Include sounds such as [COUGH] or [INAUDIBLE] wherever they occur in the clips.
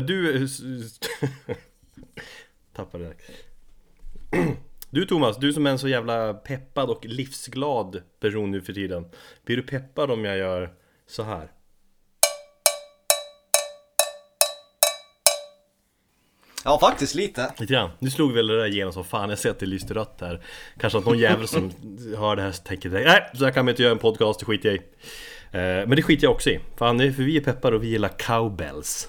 du... [LAUGHS] Tappade det. Du Thomas, du som är en så jävla peppad och livsglad person nu för tiden. Blir du peppad om jag gör så här? Ja, faktiskt lite. Lite grann. Nu slog väl det där igenom som fan. Jag ser att det lyste rött här. Kanske att någon jävel som hör det här tänker nej, så här kan vi inte göra en podcast, det skiter jag i. Eh, men det skiter jag också i. Fan, för vi är peppar och vi gillar cowbells.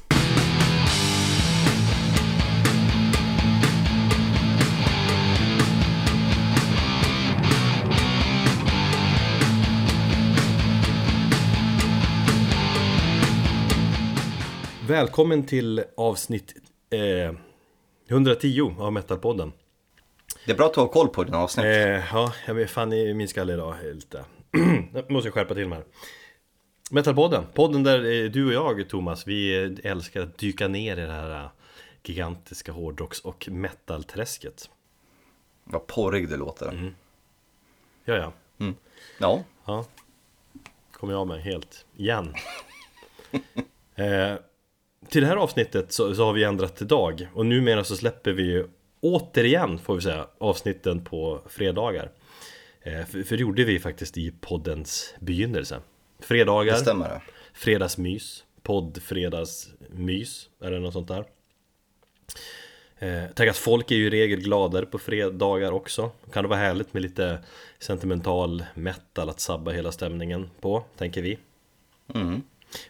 Välkommen till avsnitt eh, 110 av Metalpodden. Det är bra att du har koll på dina avsnitt. Eh, ja, jag vet fan i min skalle idag är lite... [CLEARS THROAT] jag måste skärpa till mig här. Metalpodden, podden där eh, du och jag Thomas, vi älskar att dyka ner i det här eh, gigantiska hårdrocks och metalträsket. Vad porrig det låter. Mm. Ja, ja. Mm. Ja. Ja. Kommer jag med helt. Igen. [LAUGHS] eh, till det här avsnittet så, så, har vi ändrat till dag och numera så släpper vi ju återigen får vi säga avsnitten på fredagar. Eh, för, för det gjorde vi faktiskt i poddens begynnelse. Fredagar, det stämmer. fredagsmys, poddfredagsmys, det något sånt där? Eh, tänk att folk är ju i regel gladare på fredagar också. Kan det vara härligt med lite sentimental metal att sabba hela stämningen på, tänker vi. Mm.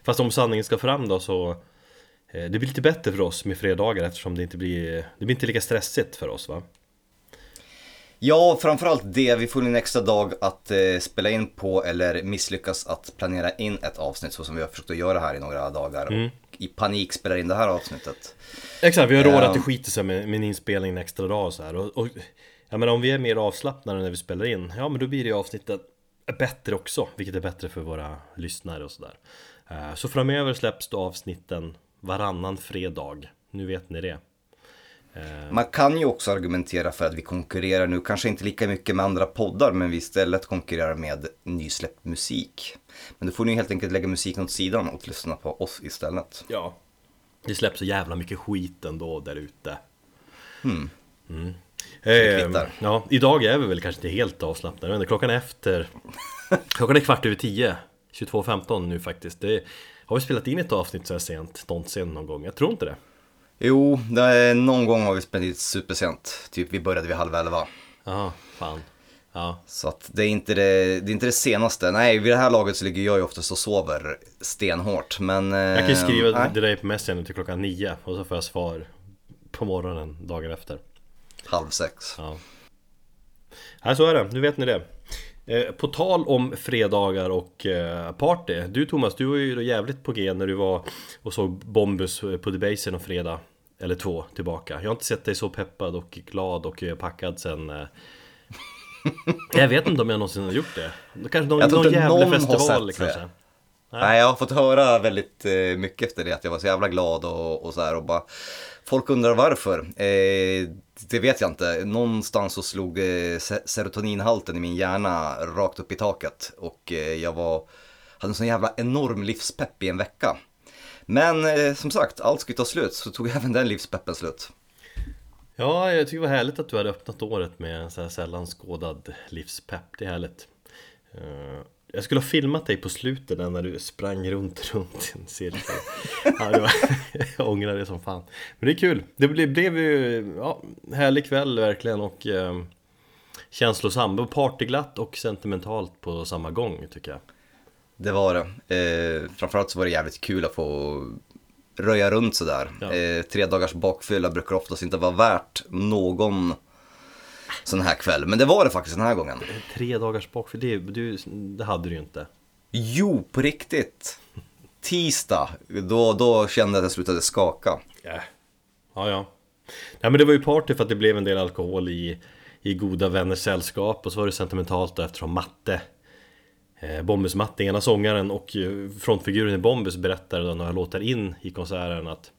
Fast om sanningen ska fram då så Det blir lite bättre för oss med fredagar eftersom det inte blir Det blir inte lika stressigt för oss va? Ja, framförallt det. Vi får en extra dag att eh, spela in på eller misslyckas att planera in ett avsnitt så som vi har försökt att göra här i några dagar. Mm. Och i panik spelar in det här avsnittet. Exakt, vi har råd att det Ehm. skiter sig med, med en inspelning en extra dag och så här. Och, och, jag menar om vi är mer avslappnade när vi spelar in, ja men då blir det avsnittet bättre också, vilket är bättre för våra lyssnare och sådär. Eh, Så framöver släpps då avsnitten varannan fredag, nu vet ni det. Eh, Man kan ju också argumentera för att vi konkurrerar nu, kanske inte lika mycket med andra poddar, men vi istället konkurrerar med nysläppt musik. Men då får ni helt enkelt lägga musiken åt sidan och lyssna på oss istället. Ja. Det släpps så jävla mycket skit ändå där ute. Hmm. Mm. det Eh, kvittar. ja, idag är vi väl kanske inte helt avslappnade, men klockan är efter [LAUGHS] Klockan är kvart över tio 22.15 nu faktiskt det, Har vi spelat in ett avsnitt så här sent någonsin någon gång? Jag tror inte det Jo, det någon gång har vi spelat in supersent. Typ vi började vid halv elva. Jaha, fan Ja, Så att det är, inte det, det är inte det senaste. Nej, vid det här laget så ligger jag ju oftast och sover stenhårt. Men... jag kan ju skriva nej, till dig på Messenger till klockan nio och så får jag svar på morgonen dagen efter Halv sex. Ja Nej, så är det, nu vet ni det Eh, På tal om fredagar och eh, party. Du Thomas, du var ju då jävligt på G när du var och såg Bombus på The Basin en fredag Eller två tillbaka. Jag har inte sett dig så peppad och glad och eh, packad sen eh, [LAUGHS] Jag vet inte om jag någonsin har gjort det. Kanske någon, Jag någon jävla festival sett det. Kanske Nej, jag har fått höra väldigt eh, mycket efter det, att jag var så jävla glad och, och så här och bara Folk undrar varför. Eh, det vet jag inte. Någonstans så slog eh, se- serotoninhalten i min hjärna rakt upp i taket och eh, jag var, hade en sån jävla enorm livspepp i en vecka. Men som sagt, allt skulle ta slut så tog [LAUGHS] även den livspeppen slut. Ja, jag tycker det var härligt att du hade öppnat året med en så här sällan skådad livspepp. Det är härligt. Jag skulle ha filmat dig på slutet där när du sprang runt, runt i en cirkel. Ja, det var, [LAUGHS] jag ångrar det som fan. Men det är kul. Det blev, blev ju ja, härlig kväll verkligen och eh, känslosam. Och partyglatt och sentimentalt på samma gång tycker jag. Det var det. Eh, framförallt så var det jävligt kul att få röja runt sådär. Ja. Eh, tre dagars bakfylla brukar oftast inte vara värt någon sån här kväll. Men det var det faktiskt den här gången. Tre dagars bakfyll, det, du, det hade du ju inte. Jo, på riktigt. Tisdag, då, då kände jag att jag slutade skaka. Ja, ja. ja. Nej men det var ju party för att det blev en del alkohol i, i goda vänners sällskap och så var det sentimentalt då eftersom Matte eh, Bombus Matte, ena sångaren och eh, frontfiguren i Bombus berättade då några låtar in i konserten att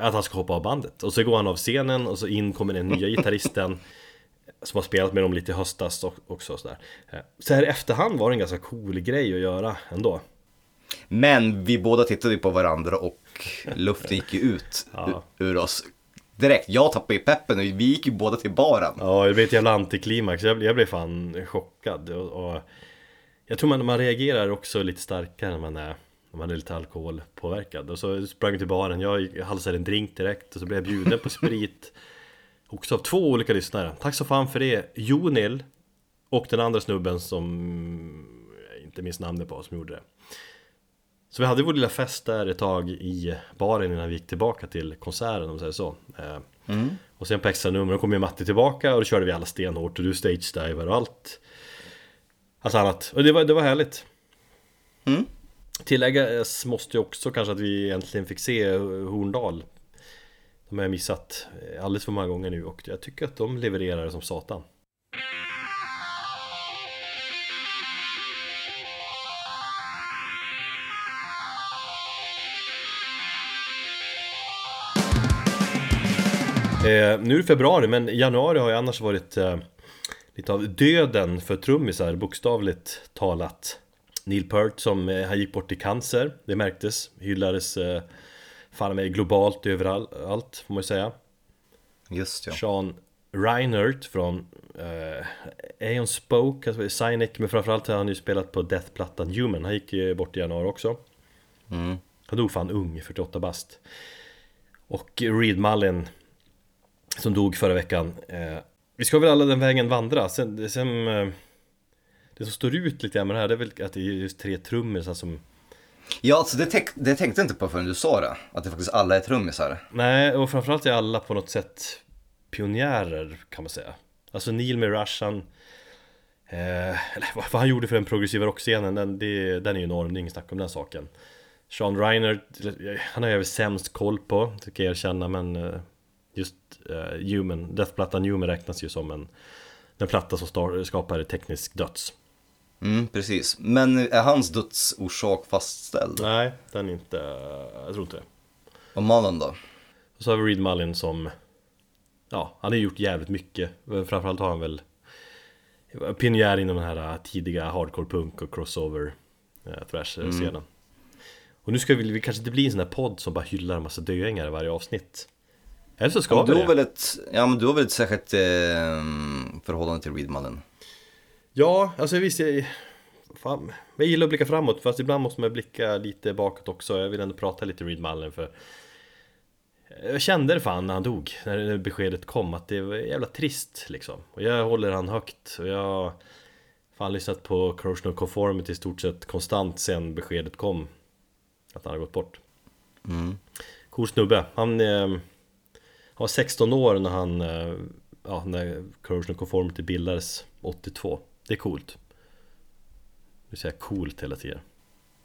att han ska hoppa av bandet och så går han av scenen och så in kommer den nya gitarristen [LAUGHS] som har spelat med dem lite i höstas och- också och sådär. Eh, Så här i efterhand var det en ganska cool grej att göra ändå. Men vi båda tittade ju på varandra och [LAUGHS] luften gick ju ut Ja. ur, oss direkt. Jag tappade ju peppen och vi gick ju båda till baren. Ja, det blev ett jävla antiklimax. Jag, jag blev fan chockad. Och, och jag tror man, man reagerar också lite starkare när man är, man är lite alkoholpåverkad. Och så sprang jag till baren, jag halsade en drink direkt och så blev jag bjuden på sprit. [LAUGHS] Också av två olika lyssnare. Tack så fan för det. Jonil och den andra snubben som jag inte minns namnet på som gjorde det. Så vi hade vår lilla fest där ett tag i baren innan vi gick tillbaka till konserten om man säger så. Eh, Och sen på extra nummer, då kom ju Matti tillbaka och då körde vi alla stenhårt och du stage-diver och allt Allt annat, och det var, det var härligt Mm. Tilläggas eh, måste ju också kanske att vi äntligen fick se eh, Horndal De har jag missat eh, alldeles för många gånger nu och jag tycker att de levererar som satan Eh, nu är det februari men januari har ju annars varit eh, lite av döden för trummisar bokstavligt talat. Neil Peart som eh, han gick bort i cancer, det märktes, hyllades eh, fan mig globalt överallt får man ju säga. Just ja. Sean Reinert från eh, Aeon Spoke, alltså Cynic, men framförallt har han ju spelat på Death-plattan Human, han gick ju bort i januari också. Mm. Han dog fan ung, 48 bast. Och Reed Mullin som dog förra veckan. Eh, vi ska väl alla den vägen vandra. Sen, sen eh, det som står ut lite grann med det här det är väl att det är just tre trummisar som Ja, alltså det, tänk, det tänkte jag inte på förrän du sa det. Att det faktiskt alla är trummisar. Nej, och framförallt är alla på något sätt pionjärer kan man säga. Alltså Neil med Rush, han, eh, eller vad vad han gjorde för den progressiva rockscenen, den, det, den är ju enorm, det är ingen snack om den saken. Sean Reiner, han har jag väl sämst koll på, tycker jag erkänna, men eh, just eh, Human, Death-plattan Human räknas ju som en, en platta som skapar teknisk döds. Mm, precis. Men är hans dödsorsak fastställd? Nej, den är inte, jag tror inte det. Och mannen då? Och så har vi Reed Mullin som Ja, han har gjort jävligt mycket Framförallt har han väl Pionjär inom den här tidiga hardcore punk och crossover eh, Thrash-scenen Och nu ska vi, vi kanske inte bli en sån här podd som bara hyllar en massa döingar i varje avsnitt Eller så ska Ja, vi du, har det väl ett, ja, men du har väl ett särskilt eh, förhållande till Reedmannen? Ja, alltså visst jag, fan, jag gillar att blicka framåt fast ibland måste man blicka lite bakåt också. Jag vill ändå prata lite Reed Mullin för Jag kände det fan när han dog, när beskedet kom att det var jävla trist liksom. Och jag håller han högt och jag har Fan lyssnat på Corrosion Conformity i stort sett konstant sen beskedet kom Att han har gått bort. Mm. Cool snubbe, han eh, var 16 år när han eh, Ja, när Corrosion Conformity bildades 82 Det är coolt. Nu säger jag coolt hela tiden.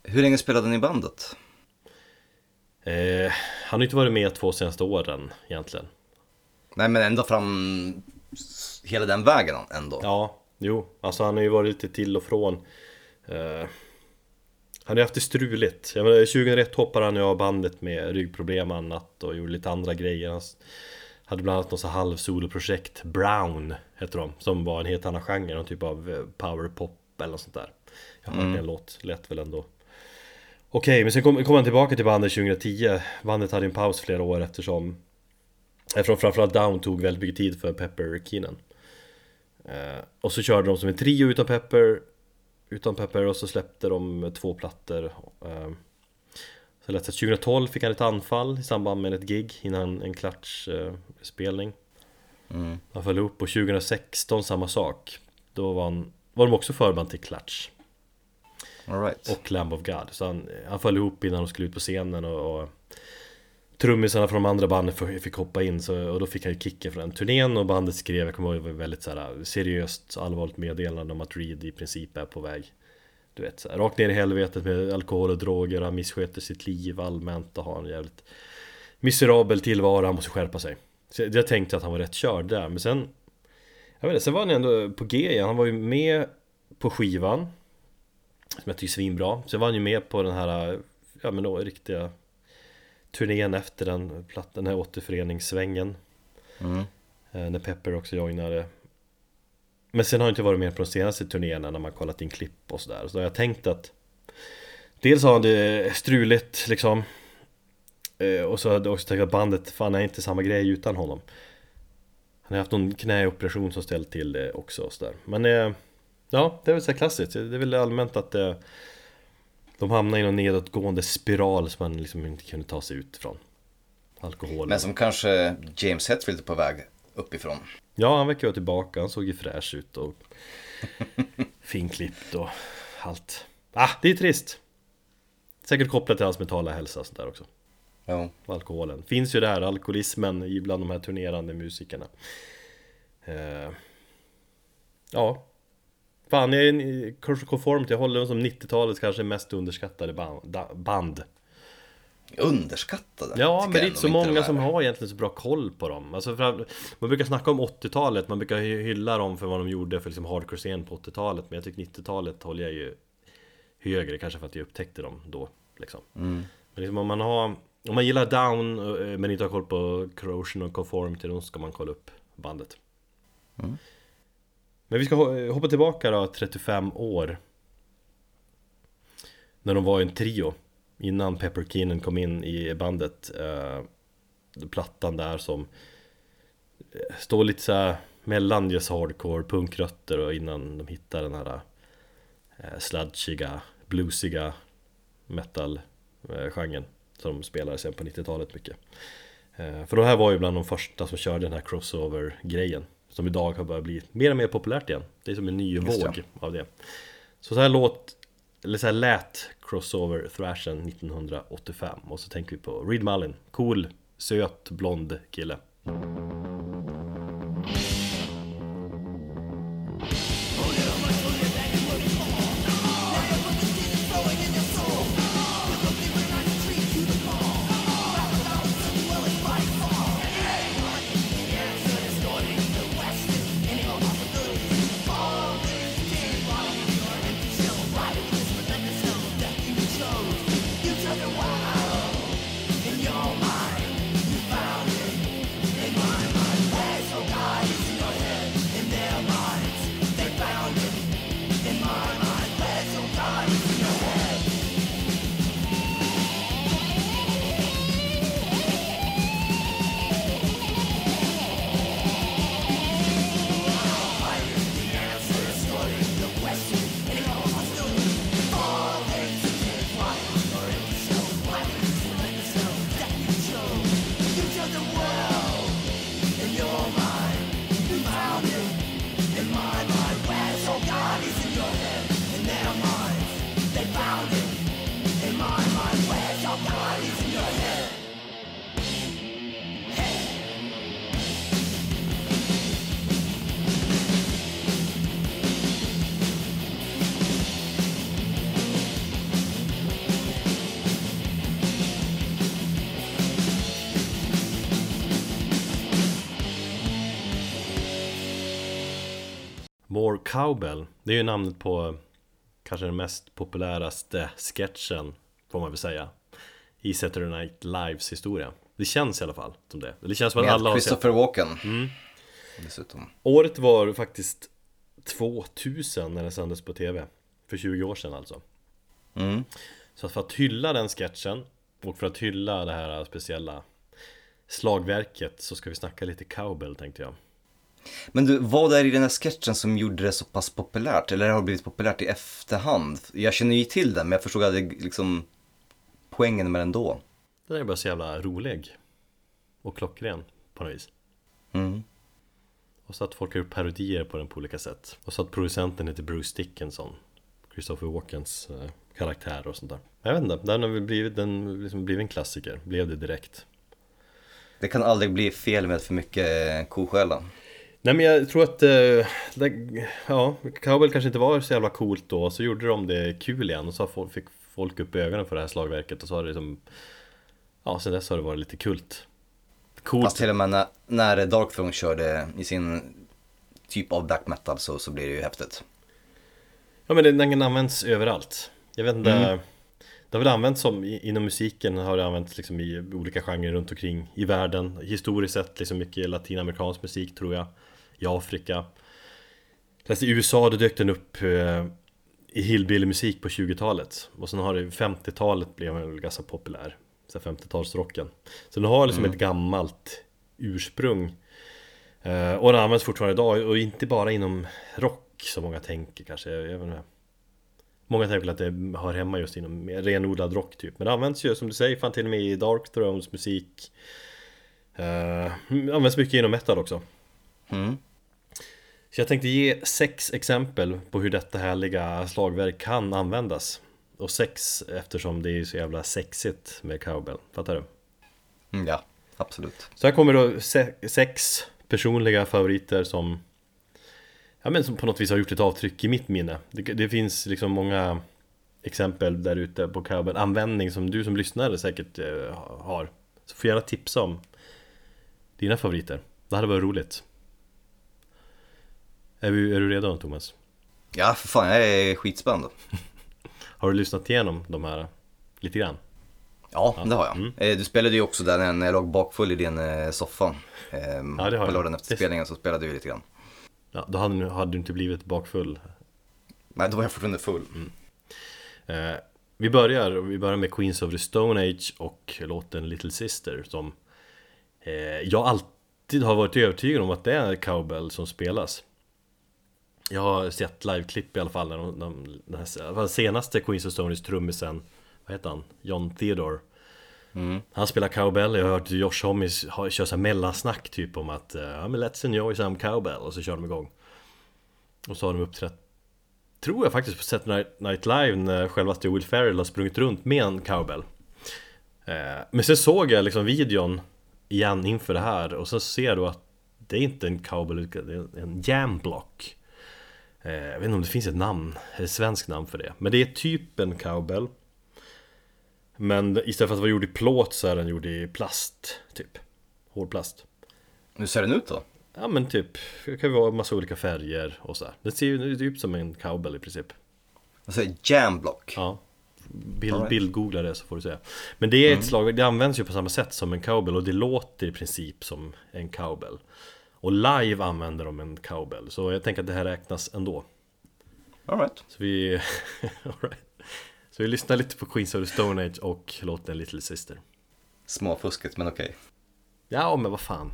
Hur länge spelade ni i bandet? eh, Han har inte varit med två senaste åren egentligen. Nej men ända fram hela den vägen ändå. Ja, jo, alltså han har ju varit lite till och från. Eh, Han har ju haft det struligt. Jag menar, 2001 hoppade han ju av bandet med ryggproblem och annat och gjorde lite andra grejer. Han hade bland annat något halvsoloprojekt Brown hette de Som var en helt annan genre, någon typ av eh, powerpop eller något sånt där. Jag har hört en låt, lät väl ändå. Okej, men sen kom, kom han tillbaka till bandet 2010 Bandet hade en paus flera år eftersom Eftersom framförallt Down tog väldigt mycket tid för Pepper Keenan. Eh, och så körde de som en trio utan Pepper Utan Pepper och så släppte de två plattor eh, Att 2012 fick han ett anfall i samband med ett gig innan en klatschspelning. Mm. Han föll upp och 2016 samma sak. Då var, han, var de också förband till Clutch All right. och Lamb of God. Så han, han föll ihop innan de skulle ut på scenen och, och Trummisarna från de andra banden fick hoppa in. Så, och då fick han ju kicken från den turnén och bandet skrev, jag kommer ihåg, väldigt så här, seriöst allvarligt meddelande om att Reed i princip är på väg Du vet, så här, rakt ner i helvetet med alkohol och droger, han missköter sitt liv allmänt och har en jävligt miserabel tillvaro, han måste skärpa sig. Så jag tänkte att han var rätt körd där, men sen Jag vet inte, sen var han ändå på G igen, han var ju med på skivan Som jag tycker är svinbra, sen var han ju med på den här, ja men då riktiga turnén efter den den här återföreningssvängen. Mm. eh, När Pepper också joinade Men sen har jag inte varit med på de senaste turnéerna när man kollat in klipp och sådär. Så då har jag tänkt att Dels har han det struligt liksom. Eh, och så hade jag också tänkt att bandet, fan är inte samma grej utan honom. Han har haft någon knäoperation som ställt till det också och sådär. Men eh, ja, det är väl så klassiskt, det är väl allmänt att eh, de hamnar i någon nedåtgående spiral som man liksom inte kunde ta sig ut från. Alkohol Men som kanske James Hetfield är på väg uppifrån. Ja, han verkar vara tillbaka, han såg ju fräsch ut och [LAUGHS] finklippt och allt Ah, det är trist Säkert kopplat till hans mentala hälsa och sånt där också Ja. alkoholen. Finns ju där, alkoholismen bland de här turnerande musikerna. Eh, ja. Fan, jag är en conformity, jag håller dem som 90-talets kanske mest underskattade band. Underskattade. Ja, men det är inte så många som har egentligen så bra koll på dem. Alltså för, man brukar snacka om 80-talet, man brukar hy- hylla dem för vad de gjorde för liksom hardcore-scen på 80-talet. Men jag tycker 90-talet håller jag ju högre, kanske för att jag upptäckte dem då. Liksom. Mm. Men liksom om man har Om man gillar Down eh, men inte har koll på Corrosion och Conformity då ska man kolla upp bandet Mm. Men vi ska ho- hoppa tillbaka då 35 år När de var en trio Innan Pepper Keenan kom in i bandet eh, Plattan där som eh, Står lite så här mellan just hardcore, punkrötter och innan de hittar den här eh, sludgiga, bluesiga metal-genren som de spelade sen på 90-talet mycket. För de här var ju bland de första som körde den här crossover-grejen som idag har börjat bli mer och mer populärt igen. Det är som en ny våg av det. Så så här låt, eller så här lät crossover thrashen 1985 och så tänker vi på Reed Mullin, cool, söt, blond kille. Cowbell, det är ju namnet på kanske den mest populäraste sketchen, får man väl säga, i Saturday Night Lives historia. Det känns i alla fall som det. Det känns som att Med alla har sett. Christopher Walken. Mm. Dessutom. Året var faktiskt 2000 när den sändes på TV. För 20 år sedan alltså. Mm. Så för att hylla den sketchen och för att hylla det här speciella slagverket så ska vi snacka lite cowbell tänkte jag. Men du, vad är det i den här sketchen som gjorde det så pass populärt? Eller har det blivit populärt i efterhand? Jag känner ju till den, men jag förstod aldrig liksom poängen med den då. Den är bara så jävla rolig. Och klockren på något vis. Mm. Och så att folk har gjort parodier på den på olika sätt. Och så att producenten heter Bruce Dickinson. Christopher Walkens eh, karaktär och sånt där. Jag vet inte, den har väl blivit, den liksom blivit en klassiker. Blev det direkt. Det kan aldrig bli fel med för mycket koskälla. Nej men jag tror att, eh, det, ja, Cowbell kanske inte var så jävla coolt då, så gjorde de det kul igen och så fick folk upp ögonen för det här slagverket och så har det liksom Ja, sen dess har det varit lite kult Coolt Fast till och med när, när Dark Throne körde i sin typ av black metal så, så blir det ju häftigt. Ja men den, används överallt Jag vet inte Mm. Det har väl använts som, inom musiken har det använts liksom i olika genrer runt omkring i världen Historiskt sett liksom mycket latinamerikansk musik tror jag I Afrika. Läste i USA då dök den upp eh, i hillbilly-musik på 20-talet Och sen har det 50-talet blev den ganska populär så 50-talsrocken Så den har liksom ett gammalt ursprung. Eh, Och den används fortfarande idag och inte bara inom rock som många tänker kanske. Jag vet inte. Många tänker att det hör hemma just inom renodlad rock typ. Men det används ju som du säger fan till och med i Dark Thrones musik eh, Används mycket inom metal också. Mm. Så jag tänkte ge sex exempel på hur detta härliga slagverk kan användas. Och sex eftersom det är så jävla sexigt med cowbell, fattar du? Mm, ja, absolut. Så här kommer då se- sex personliga favoriter som Ja men som på något vis har gjort ett avtryck i mitt minne. Det, det finns liksom många exempel där ute på cowbell Användning som du som lyssnare säkert eh, har. Så får gärna tipsa om dina favoriter. Det hade varit roligt Är, vi, är du redo Thomas? Ja, för fan, jag är skitspänd. [LAUGHS] Har du lyssnat igenom de här lite grann? Ja, det har jag. Eh, Du spelade ju också där när jag låg bakfull i din eh, soffa. Ja, det har på lördagen efter spelningen så spelade du lite grann. Ja, då hade, du- hade du inte blivit bakfull Nej, då var jag fortfarande full. Eh, vi börjar, vi börjar med Queens of the Stone Age och låten Little Sister som eh, jag alltid har varit övertygad om att det är cowbell som spelas. Jag har sett liveklipp i alla fall när de, de, den här, senaste Queens of Stone Age trummisen, vad heter han? John Theodore. Han spelar cowbell, jag har hört Josh Homme ha- köra så här mellansnack typ om att eh, ja men let's enjoy some cowbell och så kör de igång. Och så har de uppträtt tror jag faktiskt på Saturday Night Live när självaste Will Ferrell har sprungit runt med en cowbell eh, Men sen såg jag liksom videon igen inför det här och så ser då att det är inte en cowbell det är en jamblock Jag vet inte om det finns ett namn, ett svenskt namn för det. Men det är typ en cowbell. Men istället för att vara gjord i plåt så är den gjord i plast, typ. Hårdplast Hur ser den ut då? Ja men typ, det kan ju vara massa olika färger och så här. Det ser ju ut som en cowbell i princip. Alltså jamblock. Ja. Bild, right. Bildgoogla det så får du se. Men det är ett slag, det används ju på samma sätt som en cowbell och det låter i princip som en cowbell Och live använder de en cowbell Så jag tänker att det här räknas ändå All right. Så vi... [LAUGHS] all right. Så vi lyssnar lite på Queens of the Stone Age och låten Little Sister Småfusket, men okej. Ja men vad fan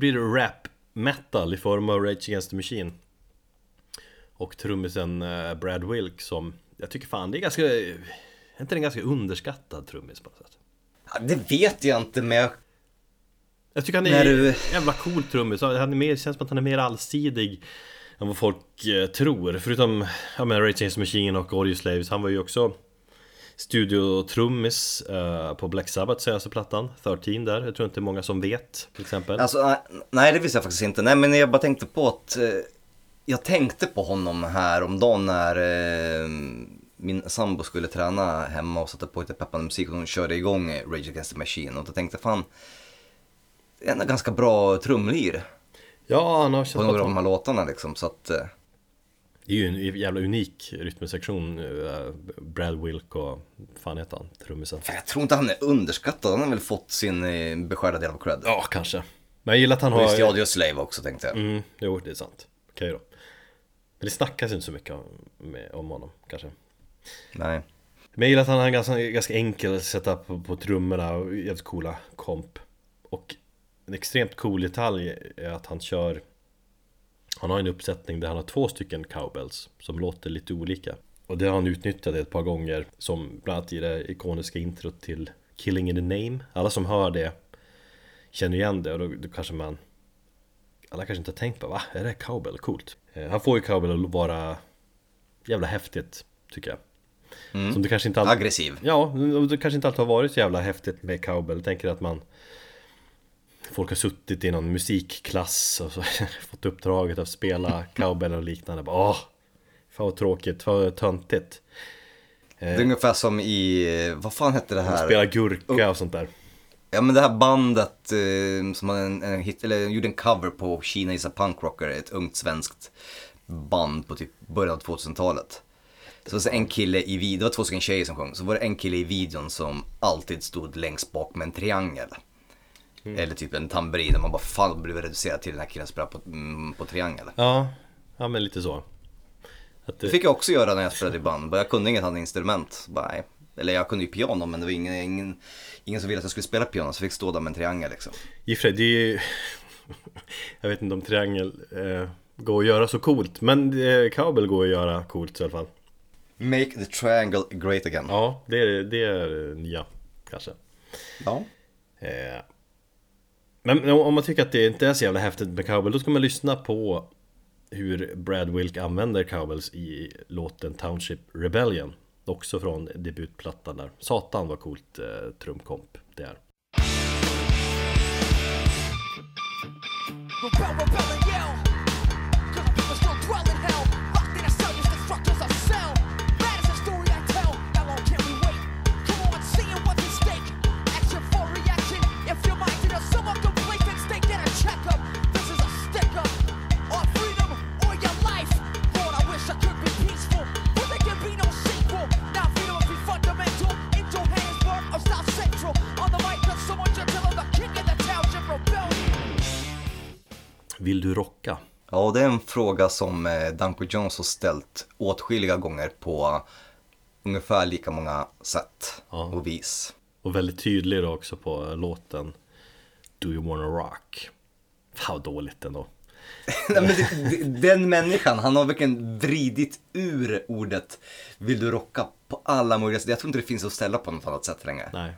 blir det rap metal i form av Rage Against the Machine. Och trummisen eh, Brad Wilk som Jag tycker fan det är ganska Är inte en ganska underskattad trummis på något sätt? Ja, det vet jag inte, men jag... Jag tycker han är du- jävla cool trummis. Han är mer, känns som att han är mer allsidig Än vad folk eh, tror. Förutom ja, men Rage Against the Machine och Audio Slaves. Han var ju också Studiotrummis eh, på Black Sabbath senaste plattan 13 där, jag tror inte många som vet till exempel Alltså, nej, det visste jag faktiskt inte. Nej, men jag bara tänkte på att... Eh, jag tänkte på honom här om dagen när eh, min sambo skulle träna hemma och satte på lite peppande musik och hon körde igång Rage Against the Machine. Och då tänkte fan, det är en ganska bra trumlir Ja, han har på några av de här låtarna liksom. Så att, eh, Det är ju en jävla unik rytmsektion eh, Brad Wilk och fan heter han? Trummisen? jag tror inte han är underskattad. Han har väl fått sin eh, beskärda del av cred. Ja, kanske Men jag gillar att han har... i Audio Slave också tänkte jag. Mm, jo, det är sant Okej då Men det snackas inte så mycket om honom, kanske Nej. Men jag gillar att han har en ganska, ganska enkel setup på, på trummorna och jävligt coola komp Och en extremt cool detalj är att han kör Han har en uppsättning där han har två stycken cowbells Som låter lite olika Och det har han utnyttjat ett par gånger Som bland annat i det ikoniska introt till Killing in the Name Alla som hör det Känner igen det och då, då kanske man Alla kanske inte har tänkt på va? Är det cowbell? Coolt Eh, Han får ju cowbell att vara Jävla häftigt Tycker jag Som det kanske inte alltid Aggressiv. Ja, det kanske inte alltid har varit så jävla häftigt med cowbell Jag tänker att man Folk har suttit i någon musikklass och [LAUGHS] fått uppdraget att spela cowbell och liknande. Bara, Åh, fan vad tråkigt, vad töntigt. Det är ungefär som i, vad fan hette det här? Spela gurka och sånt där. Ja men det här bandet eh, som en, en hit, eller gjorde en cover på Kina is a punk rocker, ett ungt svenskt band på typ början av 2000-talet. Så var det en kille i videon, det var två stycken tjejer som sjöng, så var det en kille i videon som alltid stod längst bak med en triangel. Eller typ en tamburin och man bara fan blev reducerad till den här killen som spelade på, mm, på triangel. Ja, ja men lite så. Det det, fick jag också göra när jag spelade i band, jag kunde inget annat instrument. Bara, nej. Eller jag kunde ju piano men det var ingen, ingen, ingen som ville att jag skulle spela piano så jag fick stå där med en triangel liksom. Sig, det är ju... [LAUGHS] Jag vet inte om triangel eh, går att göra så coolt. Men eh, cowbell går att göra coolt i alla fall. Make the triangle great again. Ja, det är, det är nya kanske. Ja. Eh, men om man tycker att det inte är så jävla häftigt med cowbell, då ska man lyssna på hur Brad Wilk använder cowbells i låten Township Rebellion. Också från debutplattan där. Satan vad coolt eh, trumkomp det är. Vill du rocka? Ja, det är en fråga som eh, Danko Jones har ställt åtskilliga gånger på ungefär lika många sätt Ja. och vis. Och väldigt tydlig också på låten Do you wanna rock? Fan vad dåligt ändå. [LAUGHS] Nej, men den människan, han har verkligen vridit ur ordet vill du rocka på alla möjliga sätt. Jag tror inte det finns att ställa på något annat sätt längre. Nej.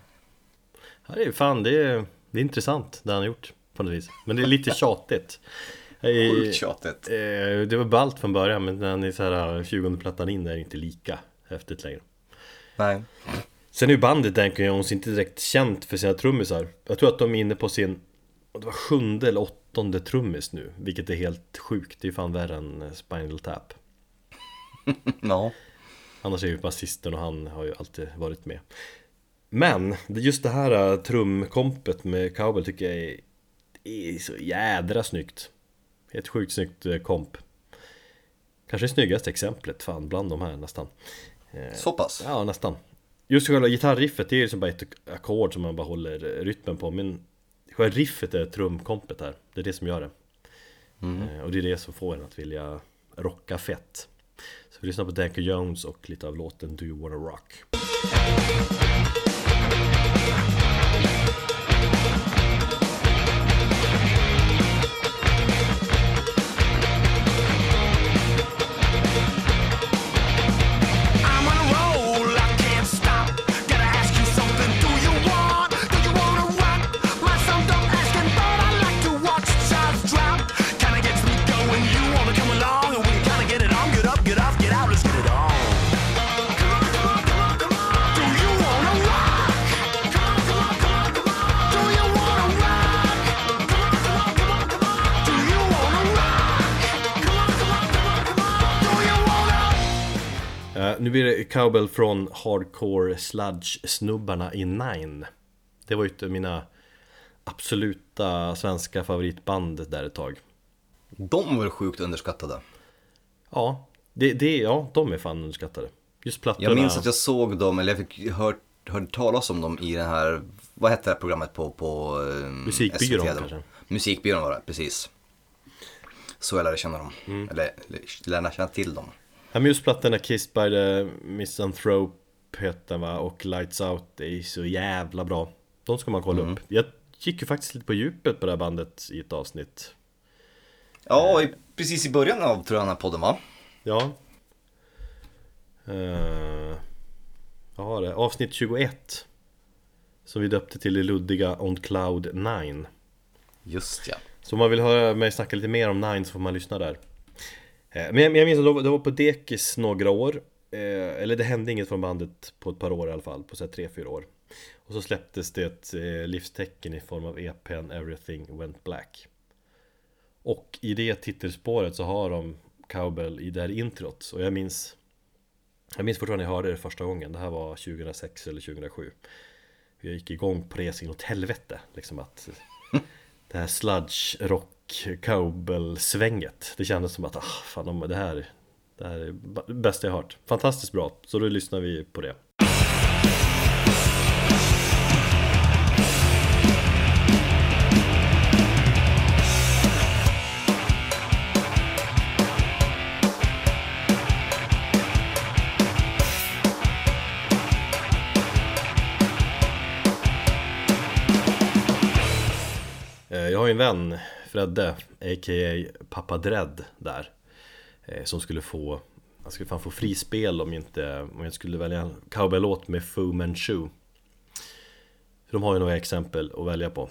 Ja, det är fan, det är, det är intressant det han har gjort på något vis. Men det är lite tjatigt. I- Sjukt tjatigt. Eh, Det var ballt från början men när han är så här 20 plattan in är det inte lika häftigt längre. Nej. Sen är ju bandet Danko Jones inte direkt känt för sina trummisar. Jag tror att de är inne på sin det var sjunde eller åttonde trummis nu, vilket är helt sjukt. Det är ju fan värre än eh, Spinal Tap. [LAUGHS] Ja. Annars är ju basisten och han har ju alltid varit med. Men just det här eh, trumkompet med Cowbell tycker jag är, är så jädra snyggt. Ett sjukt snyggt eh, komp. Kanske det snyggaste exemplet fan bland de här nästan. Så pass. Ja, nästan. Just själva gitarriffet, det är ju som bara ett ackord som man bara håller rytmen på. Men själva riffet är trumkompet här. Det är det som gör det. Eh, Och det är det som får en att vilja rocka fett. Så vi lyssnar på Danko Jones och lite av låten Do You Wanna Rock. Nu blir det cowbell från Hardcore Sludge-snubbarna i Nine. Det var ju av mina absoluta svenska favoritband där ett tag. De var sjukt underskattade. Ja, det, det, ja de är fan underskattade. Just plattorna. Jag minns att jag såg dem, eller jag fick hört, hörde talas om dem i den här, vad hette det här programmet på, på eh, Musikbyrån SVT? kanske? Musikbyrån var det, precis. Så jag lärde känna dem, Mm. eller lärde känna till dem. Just plattorna Kissed by the Misanthrope heter den va och Lights Out är så jävla bra. De ska man kolla upp. Jag gick ju faktiskt lite på djupet på det här bandet i ett avsnitt. Ja, precis i början av tror jag den här podden va? Ja. Uh, jag har det. Avsnitt 21. Som vi döpte till det luddiga On Cloud 9. Just ja. Så om man vill höra mig snacka lite mer om Nine så får man lyssna där. Eh, Men jag, jag minns att det var- på Dekis några år. Eh, Eller det hände inget från bandet på ett par år i alla fall, på så här tre, fyra år. Och så släpptes det ett eh, livstecken i form av EPn Everything Went Black Och i det titelspåret så har de Cowbell i det här introt Och jag minns Jag minns fortfarande när jag hörde det första gången Det här var 2006 eller 2007 Jag gick igång på det sin åt helvete Liksom att [LAUGHS] Det här sludge rock cowbell svänget Det kändes som att ah, fan, det här Det här är det bästa jag hört. Fantastiskt bra, så då lyssnar vi på det. Eh, jag har ju en vän, Fredde, a.k.a. Pappa Dread där eh, Som skulle få, han skulle fan få frispel om inte, om jag skulle välja en cowboy-låt med Fu Manchu de har ju några exempel att välja på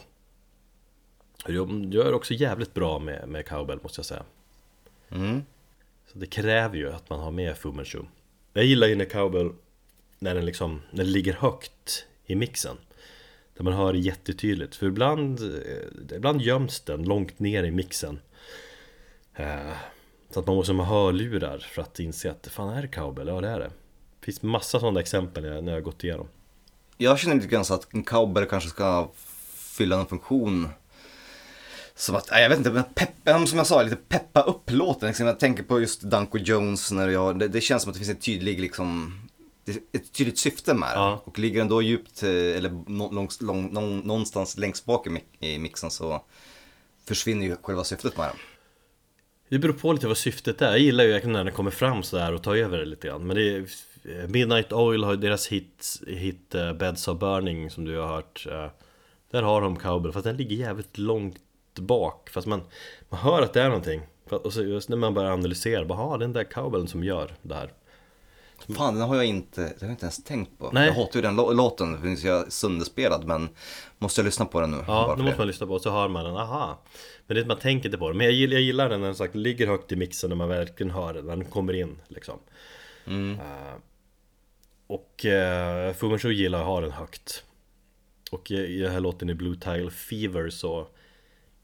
De gör också jävligt bra med, med cowbell måste jag säga Mm. Så det kräver ju att man har med Fu Manchu Jag gillar ju när cowbell, när den liksom, när den ligger högt i mixen där man hör det jättetydligt För ibland, eh, ibland göms den långt ner i mixen eh, Så att man måste ha hörlurar för att inse att fan är det cowbell? Ja det är det Det finns massa sådana exempel när jag, när jag har gått igenom Jag känner lite grann så att en cowbell kanske ska fylla någon funktion som att, nej, jag vet inte, men peppa, som jag sa, lite peppa upp låten. Liksom. Jag tänker på just Danko Jones när jag, det, det känns som att det finns en tydlig liksom ett tydligt syfte med den. Ja. Och ligger den då djupt, eh, eller långs, lång, nå- någonstans längst bak i, mi- i mixen så försvinner ju själva syftet med den. Det beror på lite vad syftet är Jag gillar ju när den kommer fram sådär och tar över det lite grann Men det är, Midnight Oil har ju deras hit, hit eh, Beds of Burning som du har hört eh, Där har de cowbell fast den ligger jävligt långt bak Fast man, man hör att det är någonting Och så just när man börjar analysera, bara ha den där cowbellen som gör det här Fan, den har jag inte, det har jag inte ens tänkt på. Nej. Jag hatar ju den lå- låten, det finns ju sönderspelad men måste jag lyssna på den nu? Ja, för måste man lyssna på och så hör man den, aha Men det är man tänker inte på det Men jag gillar, jag gillar den när den sagt ligger högt i mixen när man verkligen hör den, när den kommer in liksom Mm. Eh, Och uh, Fu Manchu gillar att ha den högt Och i, den här låten i Blue Tile Fever så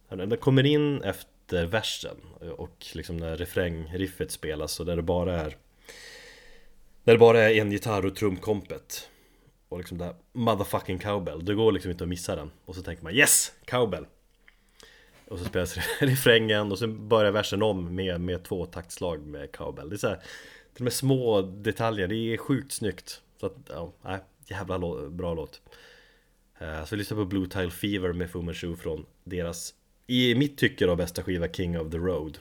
Den den kommer in efter versen Och liksom när refrängriffet spelas och där det bara är när det bara är en gitarr och trumkompet. Och liksom där motherfucking cowbell. Det går liksom inte att missa den. Och så tänker man yes! Cowbell! Och så spelas [LAUGHS] refrängen och sen börjar versen om med, med två taktslag med cowbell. Det är så här, till och med små detaljer, det är sjukt snyggt. Så att, ja, nej, jävla lå- bra låt. Eh, så vi lyssnar på Blue Tile Fever med Fu Manchu från deras I mitt tycke då bästa skiva King of the Road.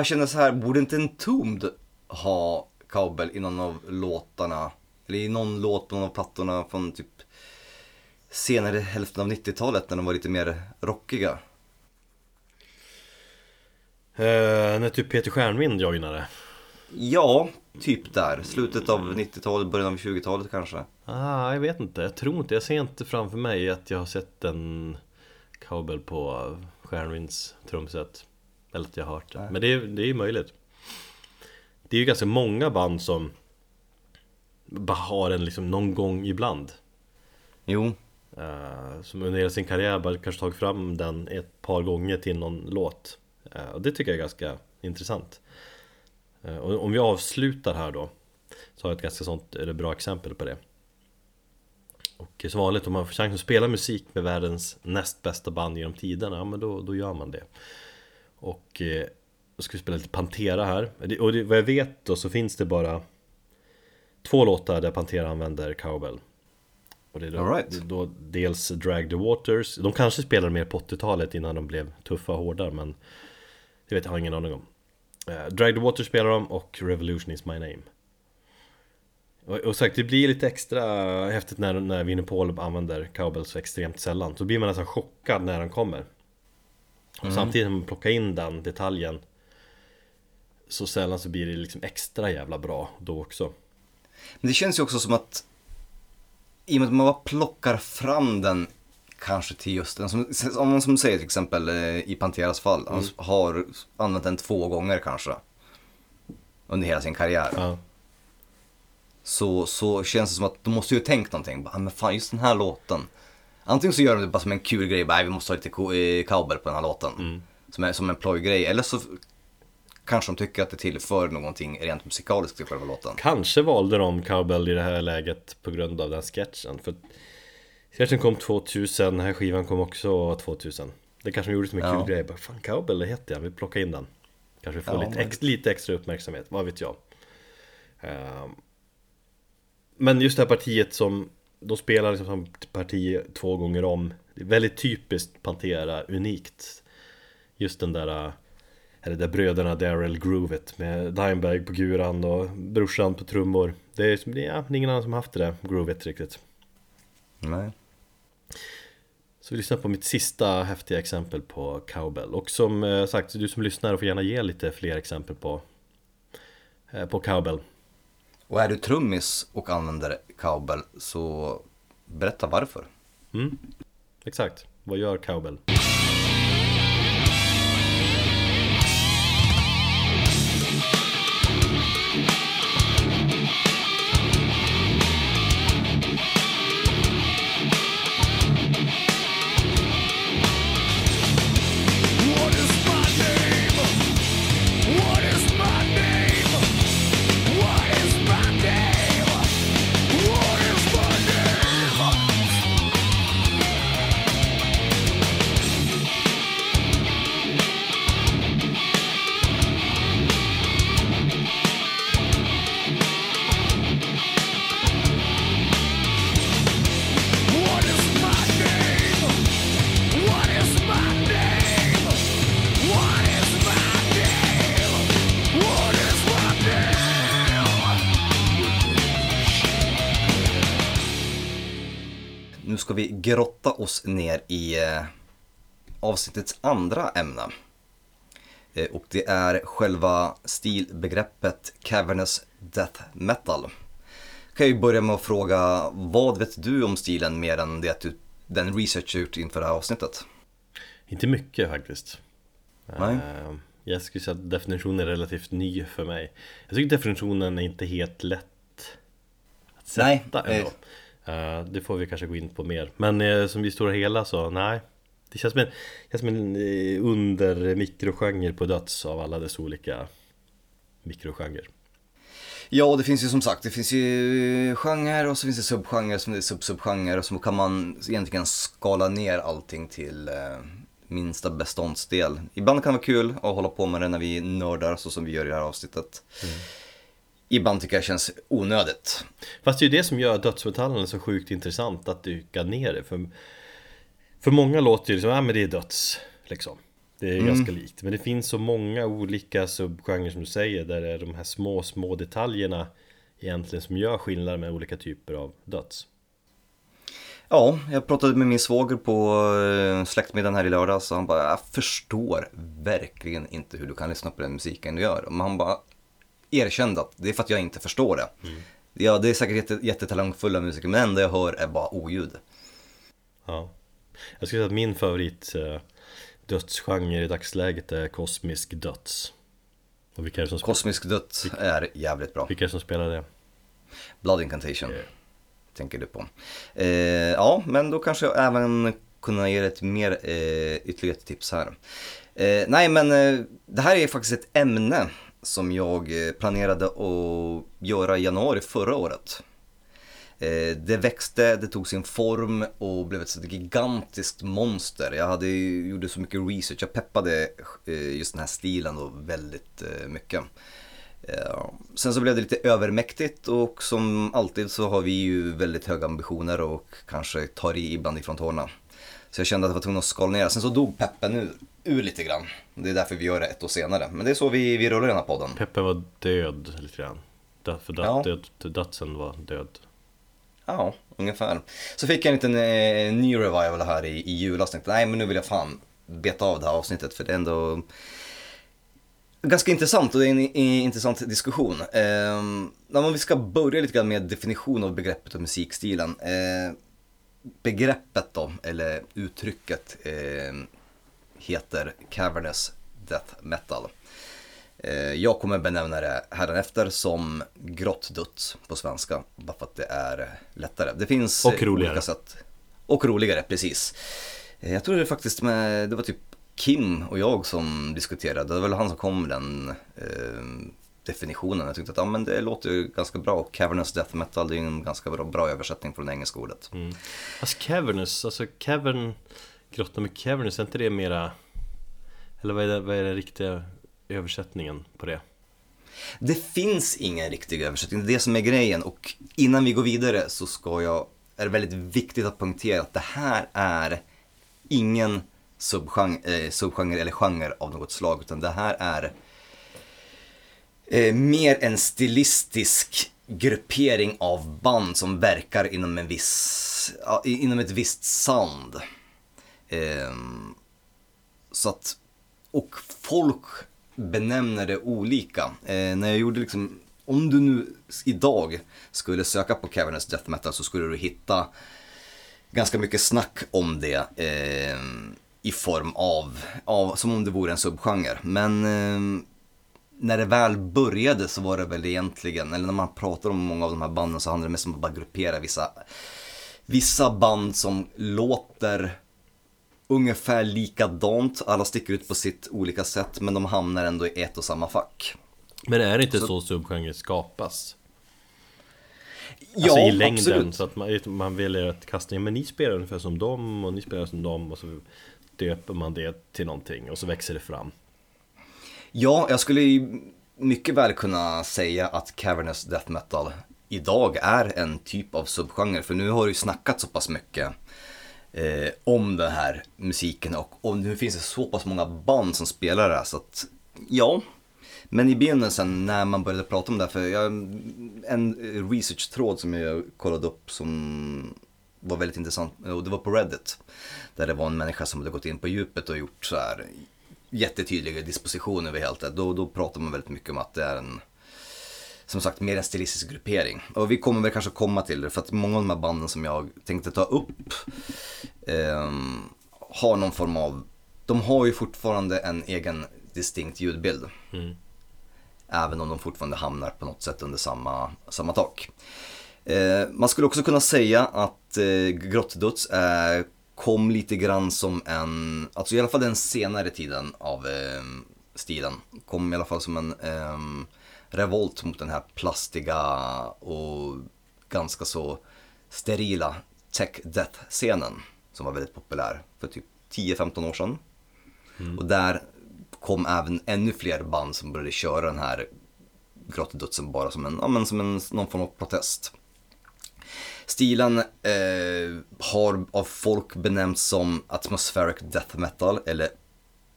Bara känner så här, borde inte en Tombed ha cowbell i någon av låtarna? Eller i någon låt på någon av plattorna från typ senare hälften av 90-talet när de var lite mer rockiga. Eh, När typ Peter Stjärnvind joinade Ja, typ där. Slutet av 90-talet, början av 20-talet kanske. Ah, jag vet inte, jag tror inte, jag ser inte framför mig att jag har sett en cowbell på Stjärnvinds trumset Eller att jag har hört det, men det är, det är ju möjligt. Det är ju ganska många band som bara har en liksom någon gång ibland. Jo, eh, Som under hela sin karriär bara kanske tagit fram den ett par gånger till någon låt. Eh, Och det tycker jag är ganska intressant. Eh, Och om vi avslutar här då Så har jag ett ganska sånt, eller bra exempel på det. Och som vanligt om man får chansen att spela musik med världens näst bästa band genom tiderna Ja men då, då gör man det Och eh, då ska vi spela lite Pantera här. Och det, vad jag vet då så finns det bara Två låtar där Pantera använder cowbell. Och det är då, right. då dels Drag the Waters. De kanske spelade mer på 80-talet innan de blev tuffa och hårda men Det vet jag har ingen aning om. Eh, Drag the Waters spelar de och Revolution is my name. Och, och sagt, det blir lite extra häftigt när, när Vinnie Paul använder cowbell så extremt sällan. Så blir man nästan chockad när den kommer och Samtidigt som man plockar in den detaljen Så sällan så blir det liksom extra jävla bra då också Men det känns ju också som att i och med att man bara plockar fram den kanske till just den, som, om man som säger till exempel eh, i Panteras fall, han har använt den två gånger kanske. Under hela sin karriär. Ja, Så, så känns det som att de måste ju ha tänkt någonting. Bara, "Ah, men fan just den här låten. Antingen så gör de det bara som en kul grej, bara, "Nej, vi måste ha lite eh, cowbell på den här låten. Som, är, som en plojgrej. Eller så kanske de tycker att det tillför någonting rent musikaliskt till själva låten. Kanske valde de cowbell i det här läget på grund av den sketchen för Sketchen kom 2000, den här skivan kom också 2000 Det kanske de gjorde som en Ja. kul grej, bara fan cowbell det heter jag, vi plockar in den Kanske får Ja, lite, men- ex, lite extra uppmärksamhet, vad vet jag Ehm, Men just det här partiet som De spelar liksom som parti två gånger om. Det är väldigt typiskt Pantera, unikt. Just den där eller där bröderna Daryl Groovet med Dimebag på guran och brorsan på trummor. Det är, ja, det är ingen annan som haft det där Groovet riktigt. Nej. Så vi lyssnar på mitt sista häftiga exempel på cowbell. Och som eh, sagt, du som lyssnar får gärna ge lite fler exempel på eh, På cowbell och är du trummis och använder cowbell så berätta varför. mm. Exakt, vad gör cowbell? Oss ner i eh, avsnittets andra ämne. Eh, och det är själva stilbegreppet Cavernous Death Metal. Kan jag ju börja med att fråga, vad vet du om stilen mer än det att du, den research du gjort inför det här avsnittet? Inte mycket faktiskt Nej. Eh, Jag skulle säga att definitionen är relativt ny för mig Jag tycker definitionen är inte helt lätt att sätta Nej, ändå Det får vi kanske gå in på mer Men eh, som i stora hela så, nej Det känns som en, känns som en eh, under mikrogenre på döds av alla dess olika mikrogenrer Ja, det finns ju som sagt, det finns ju genre och så finns det subgenre som det är sub-subgenre och så kan man egentligen skala ner allting till eh, minsta beståndsdel. Ibland kan det vara kul att hålla på med det när vi nördar så som vi gör i det här avsnittet. Ibland tycker jag det känns onödigt. Fast det är ju det som gör dödsmetallen så sjukt intressant att dyka ner i för, för många låter det som, ja men det är döds liksom Det är ganska likt, men det finns så många olika subgenrer som du säger Där det är de här små, små detaljerna Egentligen som gör skillnad med olika typer av döds Ja, jag pratade med min svåger på eh, släktmiddagen här i lördags och han bara, jag förstår verkligen inte hur du kan lyssna på den musiken du gör. Men han bara, erkände att det är för att jag inte förstår det. Ja, det är säkert jätte, jättetalangfulla musiker, men det enda jag hör är bara oljud. Ja. Jag skulle säga att min favorit eh, dödsgenre i dagsläget är kosmisk döds. Och vilka är det som, Kosmisk döds är jävligt bra. vilka är det som spelar det? Blood Incantation, Eh. tänker du på. Eh, ja, men då kanske jag även kunna ge ett mer eh, ytterligare tips här. Eh, nej, men eh, det här är faktiskt ett ämne som jag eh, planerade att göra i januari förra året. Eh, det växte, det tog sin form och blev ett gigantiskt monster. Jag hade, gjorde så mycket research, jag peppade eh, just den här stilen då väldigt mycket. Sen så blev det lite övermäktigt och som alltid så har vi ju väldigt höga ambitioner och kanske tar i ibland ifrån tårna. Så jag kände att jag var tvungen att skala ner. Sen så dog peppen ur, ur lite grann. Det är därför vi gör det ett år senare. Men det är så vi, vi rullar den här podden. Peppe var död lite grann. För död, Ja. död, dödsen var död. Ja, ungefär. Så fick jag en liten eh, ny revival här i, i julas. Tänkte nej men nu vill jag fan beta av det här avsnittet för det är ändå ganska intressant och det är en, en intressant diskussion. Eh, om vi ska börja lite grann med definition av begreppet och musikstilen. Eh, begreppet då, eller uttrycket eh, heter cavernous death metal. Eh, Jag kommer benämna det hädanefter som grottdutt på svenska, bara för att det är lättare. Det finns Och eh, roligare. olika sätt. Och roligare, precis. Eh, Jag tror det faktiskt med, det var typ Kim och jag som diskuterade, det var väl han som kom med den eh, definitionen. Jag tyckte att ja, men det låter ju ganska bra och cavernous death metal, det är ju en ganska bra, bra översättning från det engelska ordet. Mm. Alltså cavernous, alltså cavern Grotta med cavernous, är inte det mera Eller vad är, det, vad är den riktiga översättningen på det? Det finns ingen riktig översättning, det är det som är grejen. Och innan vi går vidare så ska jag, är det väldigt viktigt att poängtera att det här är ingen subgenre, eh, subgenre eller genre av något slag, utan det här är eh, mer en stilistisk gruppering av band som verkar inom en viss, inom ett visst sound. Ehm, så att, och folk benämner det olika. Eh, när jag gjorde liksom, om du nu idag skulle söka på Cavernous Death Metal så skulle du hitta ganska mycket snack om det eh, i form av, av, som om det vore en subgenre. Men eh, när det väl började så var det väl egentligen, eller när man pratar om många av de här banden så handlar det mest om att bara gruppera vissa, vissa band som låter ungefär likadant. Alla sticker ut på sitt olika sätt men de hamnar ändå i ett och samma fack. Men är det inte så, subgenrer skapas? Ja, alltså i längden absolut. så att man, man väljer att kasta in Men ni spelar ungefär som dem och ni spelar som dem och så döper man det till någonting och så växer det fram Ja, jag skulle mycket väl kunna säga att Cavernous Death Metal idag är en typ av subgenre. För nu har det ju snackat så pass mycket eh, om den här musiken och, och nu finns det så pass många band som spelar det här så att ja. Men i begynnelsen när man började prata om det här, för jag, en research-tråd som jag kollade upp som var väldigt intressant och det var på Reddit. Där det var en människa som hade gått in på djupet och gjort så här jättetydliga dispositioner över helt det. Då, då pratar man väldigt mycket om att det är en som sagt mer en stilistisk gruppering. Och vi kommer väl kanske komma till det för att många av de här banden som jag tänkte ta upp ehm, har någon form av, de har ju fortfarande en egen distinkt ljudbild. Mm. Även om de fortfarande hamnar på något sätt under samma, samma tak. Eh, man skulle också kunna säga att eh, Grottduts eh, kom lite grann som en, alltså i alla fall den senare tiden av eh, stilen, kom i alla fall som en eh, revolt mot den här plastiga och ganska så sterila tech death-scenen som var väldigt populär för typ 10-15 år sedan. Och där kom även ännu fler band som började köra den här grottdödsen bara som en, ja, men som en, någon form av protest. Stilen eh, har av folk benämnts som atmospheric death metal eller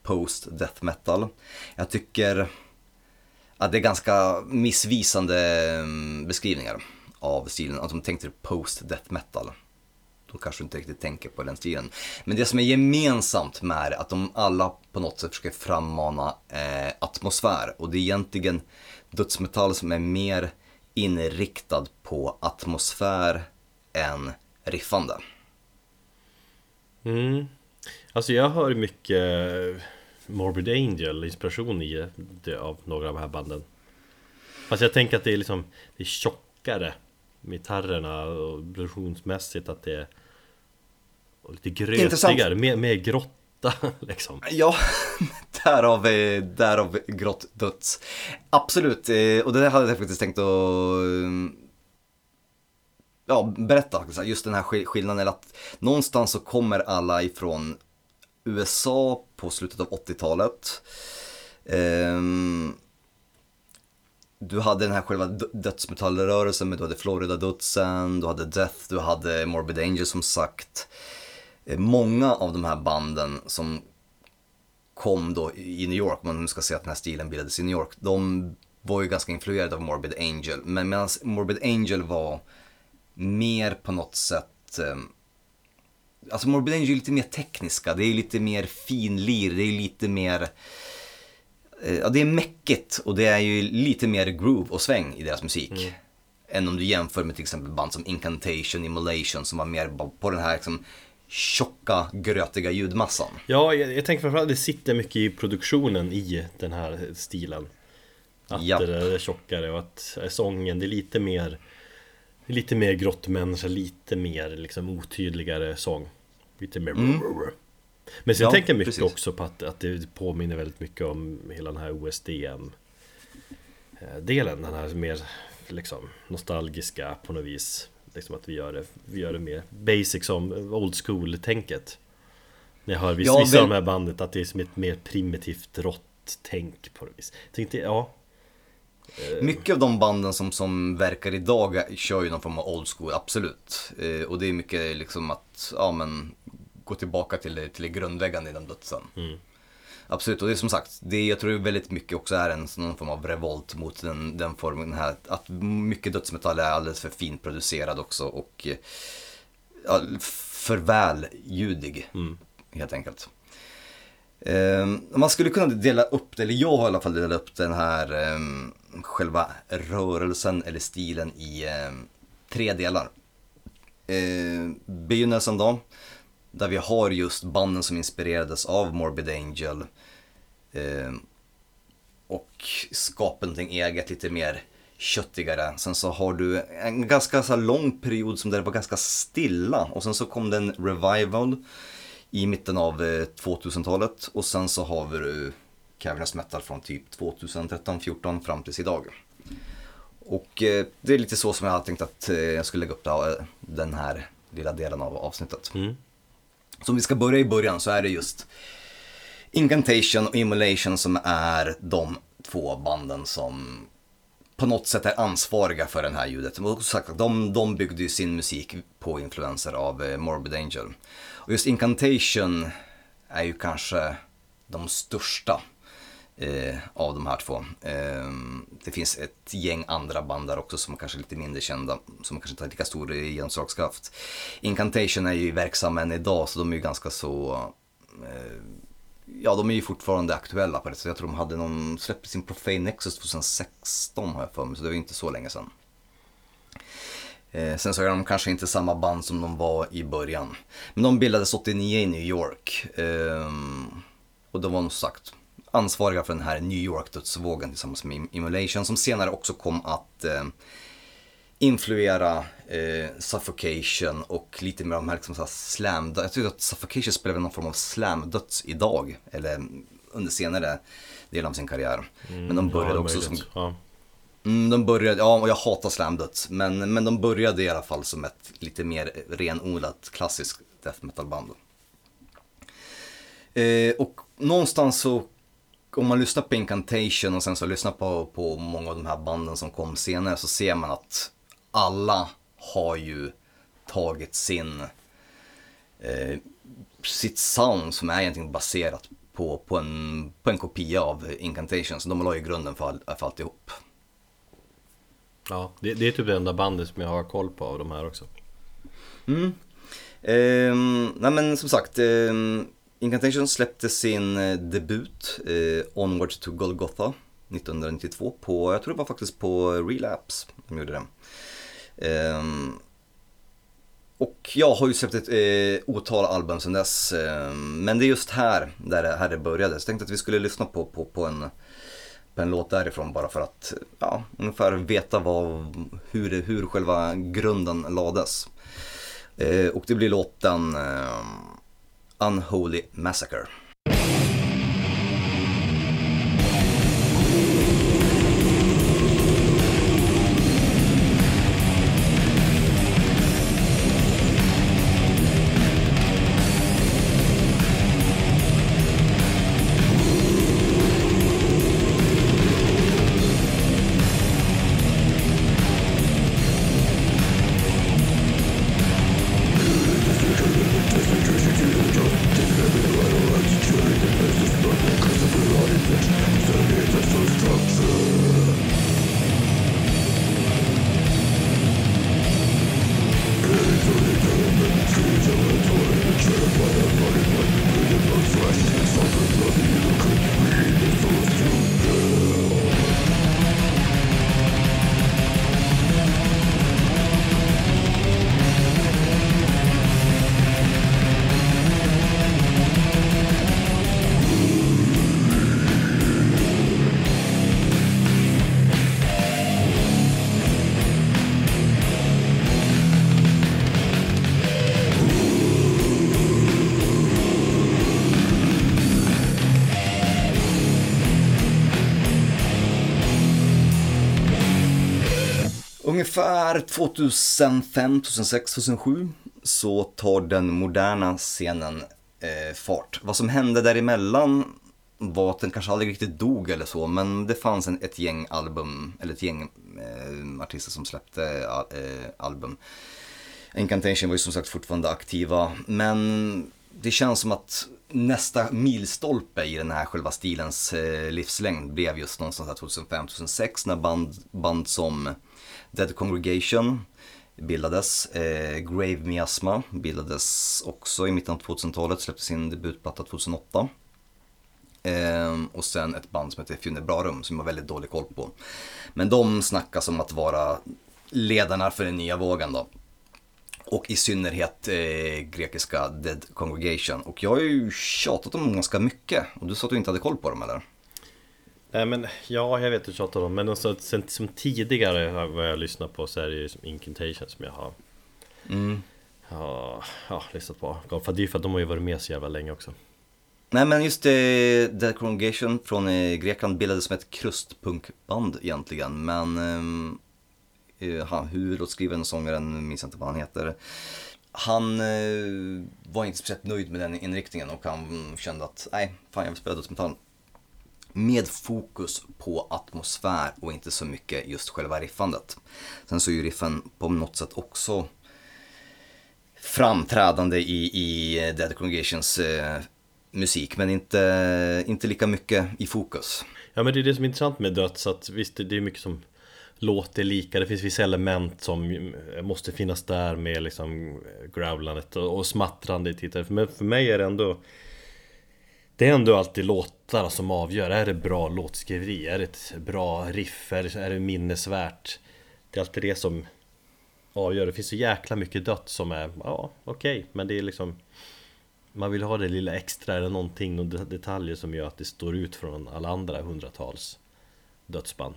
post death metal. Jag tycker att det är ganska missvisande mm, beskrivningar av stilen. Alltså, att de tänkte post death metal. Då kanske du inte riktigt tänker på den stilen. Men det som är gemensamt med det är att de alla på något sätt försöker frammana eh, atmosfär. Och det är egentligen dödsmetall som är mer inriktad på atmosfär än riffande. Mm. Alltså jag hör mycket Morbid Angel inspiration i det av några av de här banden. Fast jag tänker att det är liksom Det är tjockare Gitarrerna och produktionsmässigt att det är och lite grötigare, Intressant. mer, mer grotta [LAUGHS] liksom. Ja, [LAUGHS] därav, därav grått döds. Absolut, eh, och det hade jag faktiskt tänkt att eh, ja, berätta. Just den här skill- skillnaden, eller att någonstans så kommer alla ifrån USA på slutet av 80-talet. Ehm, du hade den här själva dödsmetallrörelsen, men du hade Florida-dödsen, du hade Death, du hade Morbid Angel som sagt. Eh, Många av de här banden som kom då i New York, om man nu ska säga att den här stilen bildades i New York, de var ju ganska influerade av Morbid Angel. Men medan Morbid Angel var mer på något sätt eh, Alltså Morbid Angel är lite mer tekniska, det är lite mer finlir, det är lite mer eh, Ja det är mäckigt och det är ju lite mer groove och sväng i deras musik. Än om du jämför med till exempel band som Incantation, Immolation som var mer på den här liksom tjocka, grötiga ljudmassan. Ja, jag, jag tänker framförallt att det sitter mycket i produktionen i den här stilen. Att Japp. det är tjockare och att eh, sången, det är lite mer Lite mer grottmänniska, lite mer liksom otydligare sång Lite mer Men sen Mm. Ja, tänker jag mycket precis. också på att, att det påminner väldigt mycket om hela den här OSDM eh, Delen, den här mer liksom nostalgiska på något vis. Liksom att vi gör det, vi gör det mer basic som old school-tänket. När jag hör vissa, Ja, vissa av de här bandet att det är som ett mer primitivt rått tänk på något vis. Tänkte, ja. Mycket av de banden som, som verkar idag kör ju någon form av old school, absolut. Eh, och det är mycket liksom att, ja men, gå tillbaka till det, till det grundläggande i den dödsen. Absolut, och det är som sagt, det jag tror väldigt mycket också är en någon form av revolt mot den, den formen här, att mycket dödsmetall är alldeles för fint producerad också och eh, ja, för väl ljudig, helt enkelt. Eh, man skulle kunna dela upp det, eller jag har i alla fall delat upp den här eh, själva rörelsen eller stilen i eh, tre delar. Eh, begynnelsen då, där vi har just banden som inspirerades av Morbid Angel eh, och skapade någonting eget, lite mer köttigare. Sen så har du en ganska så lång period som där det var ganska stilla och sen så kom det en revival i mitten av eh, 2000-talet och sen så har vi du Cavernous Metal från typ 2013-14 fram tills idag. Och eh, det är lite så som jag hade tänkt att eh, jag skulle lägga upp det, den här lilla delen av avsnittet. Mm. Så om vi ska börja i början så är det just Incantation och Immolation som är de två banden som på något sätt är ansvariga för det här ljudet. Och som sagt, de, de byggde ju sin musik på influenser av eh, Morbid Angel. Och just Incantation är ju kanske de största eh, av de här två. Eh, det finns ett gäng andra band där också som kanske är lite mindre kända, som kanske inte har lika stor genomslagskraft. Incantation är ju verksamma än idag så de är ju ganska så eh, Ja, de är ju fortfarande aktuella på det sättet. Jag tror de hade någon, släppte sin Profane Nexus 2016 har jag för mig, så det var ju inte så länge sedan. Eh, sen så är de kanske inte samma band som de var i början. Men de bildades 89 i New York. Ehm, och de var nog sagt ansvariga för den här New York-dödsvågen tillsammans med Im- Immolation som senare också kom att eh, influera eh, Suffocation och lite mer av de här liksom så här slam Jag tycker att Suffocation spelar någon form av slam-döds idag, eller under senare delen av sin karriär. Men de började ja, också som ja. Mm, de började, ja och jag hatar slamdöds, men, men de började i alla fall som ett lite mer renodlat klassiskt death metal band. Eh, och någonstans så, om man lyssnar på Incantation och sen så lyssnar på, på många av de här banden som kom senare så ser man att alla har ju tagit sin, eh, sitt sound som är egentligen baserat på, på, en, på en kopia av Incantation. Så de la ju grunden för, all, för alltihop. Ja, det, det är typ det enda bandet som jag har koll på av de här också Ehm, nej men som sagt, ehm, Incantation släppte sin eh, debut, eh, Onward to Golgotha, 1992 på, jag tror det var faktiskt på Relapse de gjorde den. Ehm, och jag har ju släppt ett eh, otal album sedan dess. Eh, men det är just här, där det, här det började. Så jag tänkte att vi skulle lyssna på, på, på, en, på en låt därifrån bara för att ja, ungefär veta vad, hur, det, hur själva grunden lades. Eh, och det blir låten eh, Unholy Massacre. Ungefär 2005, 2006, 2007 så tar den moderna scenen eh, fart. Vad som hände däremellan var att den kanske aldrig riktigt dog eller så, men det fanns en, ett gäng album, eller ett gäng eh, artister som släppte al- eh, album. Incantation var ju som sagt fortfarande aktiva, men det känns som att nästa milstolpe i den här själva stilens eh, livslängd blev just någonstans 2005-2006 när band, band som Dead Congregation bildades. Eh, Grave Miasma bildades också i mitten av 2000-talet, släppte sin debutplatta 2008. Eh, och sen ett band som heter Funebrarum som jag har väldigt dålig koll på. Men de snackas om att vara ledarna för den nya vågen då. Och i synnerhet eh, grekiska Dead Congregation. Och jag har ju tjatat om dem ganska mycket. Och du sa att du inte hade koll på dem eller? Nej men ja, jag vet att du tjatar om Men alltså, sen, som tidigare har- vad jag lyssnat på så är det ju som Incantation som jag har ja, ja, lyssnat på För det är för att de har ju varit med så jävla länge också Nej men just eh, Dead Congregation från eh, Grekland bildades som ett krustpunkband egentligen. Men eh, han, huvudskrivaren, sångaren, minns inte vad han heter. Han eh, var inte speciellt nöjd med den inriktningen och han kände att nej, fan jag vill spela dödsmetall. Med fokus på atmosfär och inte så mycket just själva riffandet. Sen så är ju riffen på något sätt också framträdande i, i Dead Congregations eh, musik men inte, inte lika mycket i fokus. Ja men det är det som är intressant med döds att visst det är mycket som låter lika Det finns vissa element som måste finnas där med liksom eh, growlandet och, och i Men för mig är det ändå det är ändå alltid låtarna som avgör Är det bra låtskriveri? Är det ett bra riff? Är det, är det minnesvärt? Det är alltid det som avgör Det finns så jäkla mycket dött som är Ja okej men det är liksom man vill ha det lilla extra eller någonting, några detaljer som gör att det står ut från alla andra hundratals dödsband.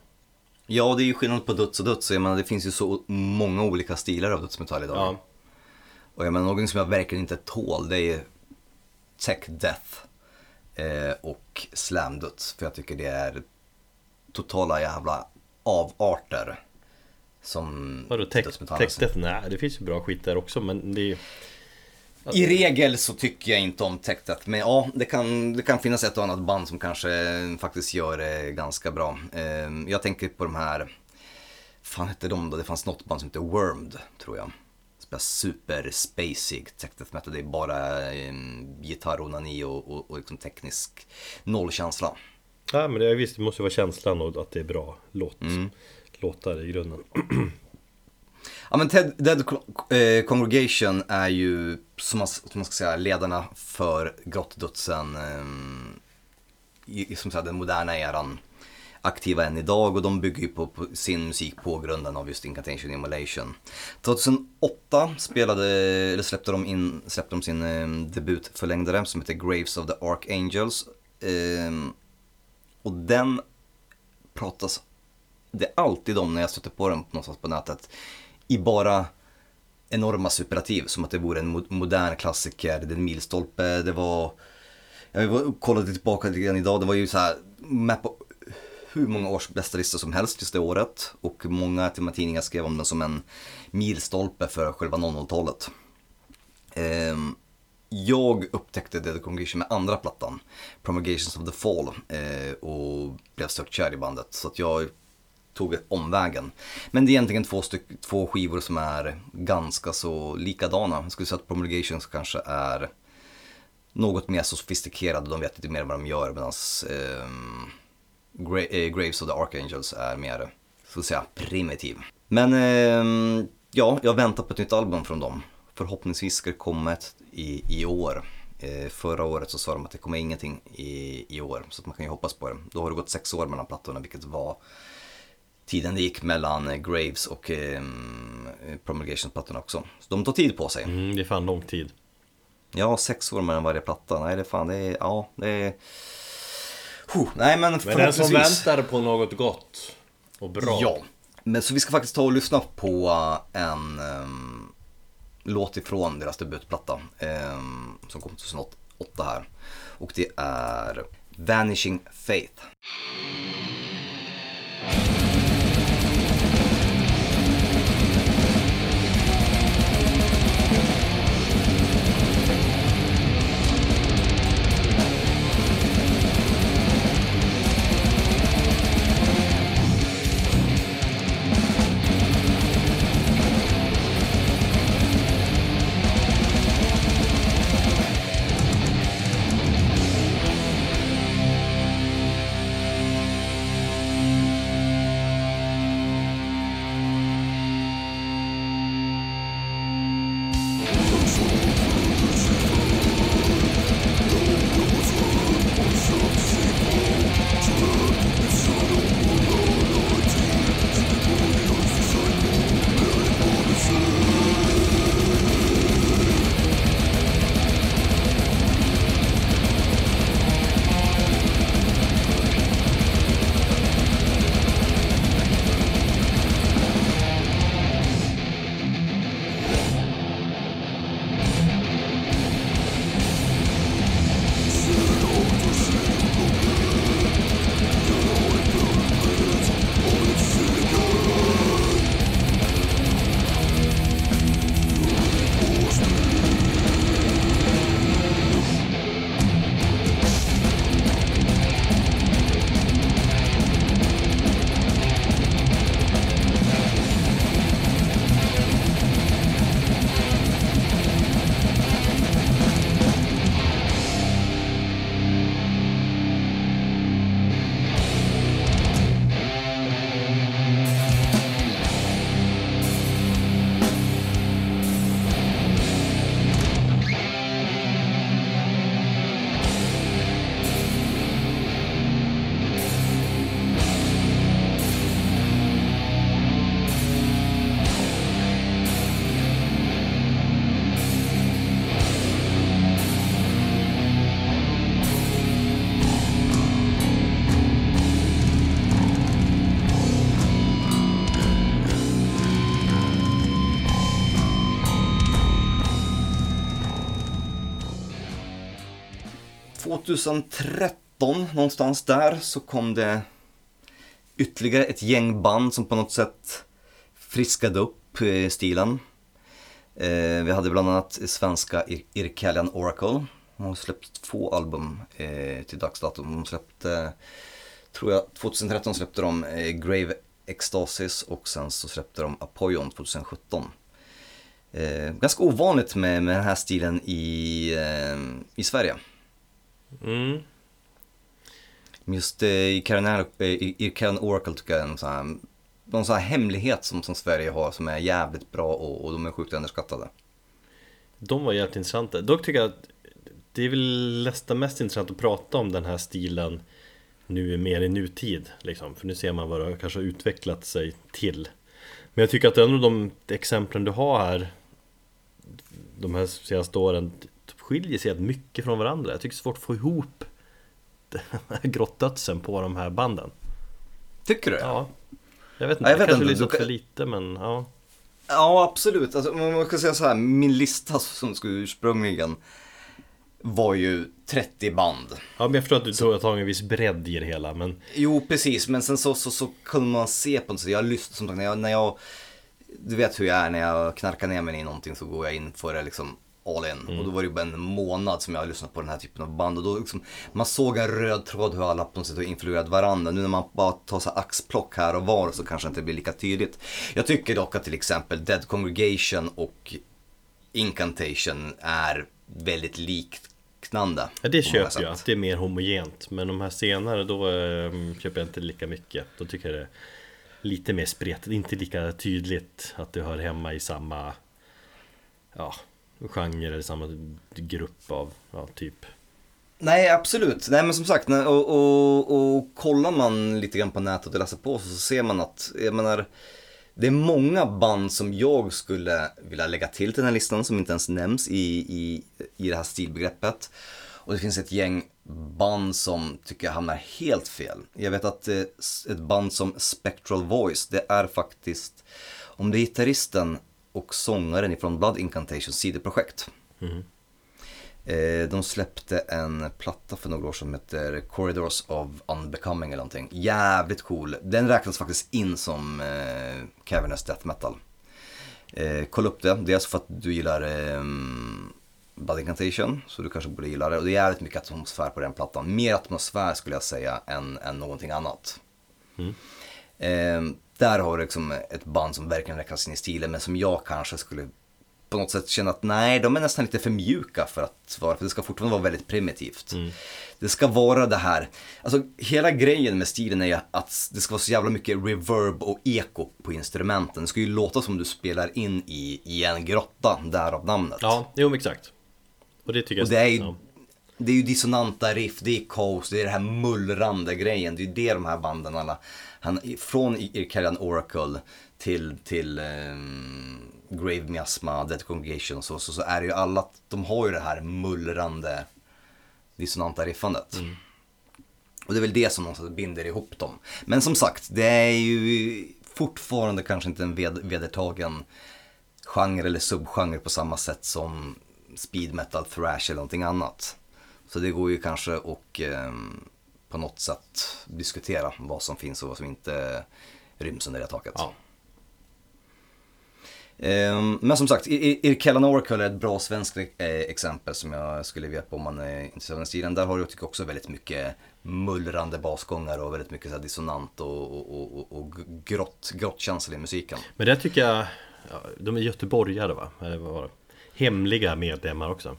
Ja, det är ju skillnad på döds och döds. Jag menar, det finns ju så många olika stilar av dödsmetall idag. Ja, Och jag menar, någon som jag verkligen inte tål, det är tech death eh, och slam döds. För jag tycker det är totala jävla avarter. Som vadå tech- dödsmetall. tech death? Nej, det finns ju bra skit där också men det är ju... I regel så tycker jag inte om tech death, men ja, det kan, det kan finnas ett och annat band som kanske faktiskt gör det ganska bra. Eh, Jag tänker på de här, fan hette de då? Det fanns något band som heter Wormed, tror jag. Spelar super spacig tech death metal, det är bara eh, gitarr, onani och, och, och liksom teknisk nollkänsla. Ja men det visst, det måste ju vara känslan och att det är bra låt, Mm. låtar i grunden. Ja men Ted, Dead eh, Congregation är ju, som man, som man ska säga, ledarna för grottdödsen eh, i som sagt, den moderna eran aktiva än idag och de bygger ju på, på sin musik på grunden av just Incantation Immolation. 2008 spelade, eller släppte de, in, släppte de sin eh, debutförlängdare som heter Graves of the Archangels. Eh, och den pratas det är alltid om när jag stöter på den någonstans på nätet. I bara enorma superlativ, som att det vore en modern klassiker, det är en milstolpe, det var... Jag kollade tillbaka lite grann idag, det var ju så här med på hur många års bästa listor som helst just det året. Och många till och med tidningar skrev om den som en milstolpe för själva 00-talet. Ehm, jag upptäckte Dead Congregation med andra plattan, Promulgations of the Fall, eh, och blev stört kär i bandet. Så att jag tog omvägen. Men det är egentligen två, styck, två skivor som är ganska så likadana. Jag skulle säga att Promulgations kanske är något mer sofistikerade, de vet lite mer vad de gör medan eh, Gra- eh, Graves of the Archangels är mer, så att säga, primitiv. Men ehm, ja, jag väntar på ett nytt album från dem. Förhoppningsvis ska det komma ett i, i år. Eh, förra året så sa de att det kommer ingenting i, i år, så man kan ju hoppas på det. Då har det gått sex år mellan plattorna, vilket var tiden det gick mellan eh, Graves och eh, Promulgation-plattorna också. Så de tar tid på sig. Mm, det är fan lång tid. Ja, sex år mellan varje platta. Nej, det är fan, det är, ja, det är... Huh, nej, men Men den som väntar på något gott och bra. Ja, men så vi ska faktiskt ta och lyssna på eh, en um, låt ifrån deras debutplatta ehm, som kom 2008 här. Och det är Vanishing Faith. –2013 någonstans där så kom det ytterligare ett gäng band som på något sätt friskade upp eh, stilen. Eh, vi hade bland annat svenska Ir- Irkalian Oracle. De har släppt två album eh, till dags dato. De släppte, tror jag, 2013 släppte de eh, Grave Ecstasis och sen så släppte de Apoyon 2017. Eh, ganska ovanligt med, med den här stilen i, eh, i Sverige. Mm. Just eh, i Karen, eh, i Karen Oracle tycker jag är en sån här, någon sån här hemlighet som, som Sverige har som är jävligt bra och, och de är sjukt underskattade. De var jävligt intressanta. Dock tycker jag att det är väl nästan mest intressant att prata om den här stilen nu mer i nutid liksom. För nu ser man vad det kanske har utvecklat sig till. Men jag tycker att ändå de exemplen du har här de här senaste åren skiljer sig mycket från varandra. Jag tycker det är svårt att få ihop grottdödsen på de här banden. Tycker du? Ja, jag vet inte, Ja, jag vet kanske inte, lyssnat för lite men ja. Ja, absolut. Alltså, man kan säga så här, min lista som skulle ursprungligen var ju 30 band. Ja men jag förstår att du du har en viss bredd i det hela men Jo, precis, men sen så, så, så kunde man se på något sätt. Jag lyssnar som sagt, när jag, när jag, du vet hur jag är, när jag knarkar ner mig i någonting så går jag in för det liksom all in. Och då var det ju bara en månad som jag har lyssnat på den här typen av band. Och då liksom, man såg en röd tråd hur alla på något sätt har influerat varandra. Nu när man bara tar så axplock här och var så kanske det inte blir lika tydligt. Jag tycker dock att till exempel Dead Congregation och Incantation är väldigt liknande. ja, det köper jag, det är mer homogent Men de här senare då eh, köper jag inte lika mycket Då tycker jag det är lite mer spretigt, inte lika tydligt att det hör hemma i samma Ja, genre eller samma grupp av, ja typ Nej, absolut. Nej, men som sagt, och, och, och kollar man lite grann på nätet och läser på så ser man att, jag menar, det är många band som jag skulle vilja lägga till till den här listan som inte ens nämns i, i, i det här stilbegreppet. Och det finns ett gäng band som tycker jag hamnar helt fel. Jag vet att eh, ett band som Spectral Voice, det är faktiskt, om det är gitarristen och sångaren ifrån Blood Incantation sidoprojekt. Eh, de släppte en platta för några år som heter Corridors of Unbecoming eller någonting. Jävligt cool. Den räknas faktiskt in som eh, Cavernous Death Metal. Eh, kolla upp det, dels för att du gillar eh, Blood Incantation, så du kanske borde gilla det. Och det är jävligt mycket atmosfär på den plattan. Mer atmosfär skulle jag säga än, än någonting annat. Eh, där har du liksom ett band som verkligen räknas in i stilen men som jag kanske skulle på något sätt känna att nej, de är nästan lite för mjuka för att vara, för det ska fortfarande vara väldigt primitivt. Det ska vara det här, alltså hela grejen med stilen är att det ska vara så jävla mycket reverb och eko på instrumenten. Det ska ju låta som du spelar in i, i en grotta, därav namnet. Ja, jo exakt Och det tycker jag Och det är ju, det är ju dissonanta riff, det är kaos, det är det här mullrande grejen. Det är ju det de här banden alla, han, från Irkarian Oracle till, till ehm, Grave Miasma, Dead Congregation så, så, så är det ju alla, de har ju det här mullrande dissonanta riffandet. Och det är väl det som någonstans binder ihop dem. Men som sagt, det är ju fortfarande kanske inte en ved, vedertagen genre eller subgenre på samma sätt som speed metal, thrash eller någonting annat. Så det går ju kanske att ehm, på något sätt diskutera vad som finns och vad som inte ryms under det taket. Ja. Ehm, men som sagt, Ir- Irkellan Oracle är ett bra svenskt eh, exempel som jag skulle vilja på om man är intresserad av den stilen. Där har du tycker också väldigt mycket mullrande basgångar och väldigt mycket så dissonant och, och, och, och, och grott, grottkänsla i musiken. Men det tycker jag, ja, de är göteborgare va? Eller vad var det? Hemliga medlemmar också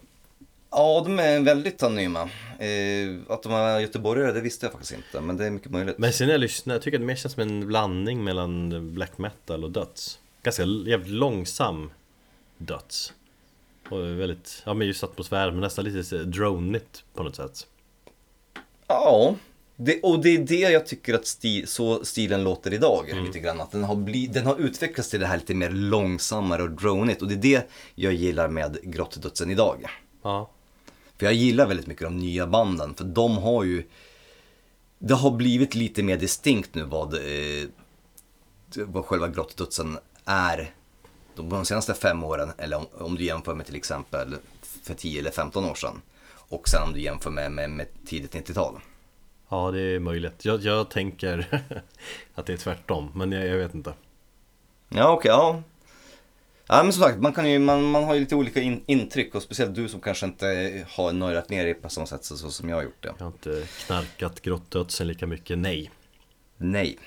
Ja, de är väldigt anonyma. Eh, att de är göteborgare, det visste jag faktiskt inte, men det är mycket möjligt. Men sen när jag lyssnar, jag tycker att det mer känns som en blandning mellan black metal och döds Ganska jävligt långsam döds Och väldigt, ja men just atmosfär men nästan lite dronigt på något sätt Ja, det, och det är det jag tycker att sti, så stilen låter idag. Lite grann. Att den, har bli, den har utvecklats till det här lite mer långsammare och dronigt. Och det är det jag gillar med Grottdödsen idag. Ja, För jag gillar väldigt mycket de nya banden. För de har ju... Det har blivit lite mer distinkt nu vad, eh, vad själva Grottdödsen är. De, de senaste fem åren, eller om, om du jämför med till exempel för 10 eller 15 år sedan. Och sen om du jämför med, med, med tidigt 90-tal. ja det är möjligt Jag, jag tänker [LAUGHS] att det är tvärtom men jag, jag vet inte Ja, okej, ja. Ja, men som sagt, man, kan ju, man, man har ju lite olika in, intryck och speciellt du som kanske inte har nördat ner dig på samma sätt så, så som jag har gjort det. Jag har inte knarkat grottdödsen lika mycket, nej Nej.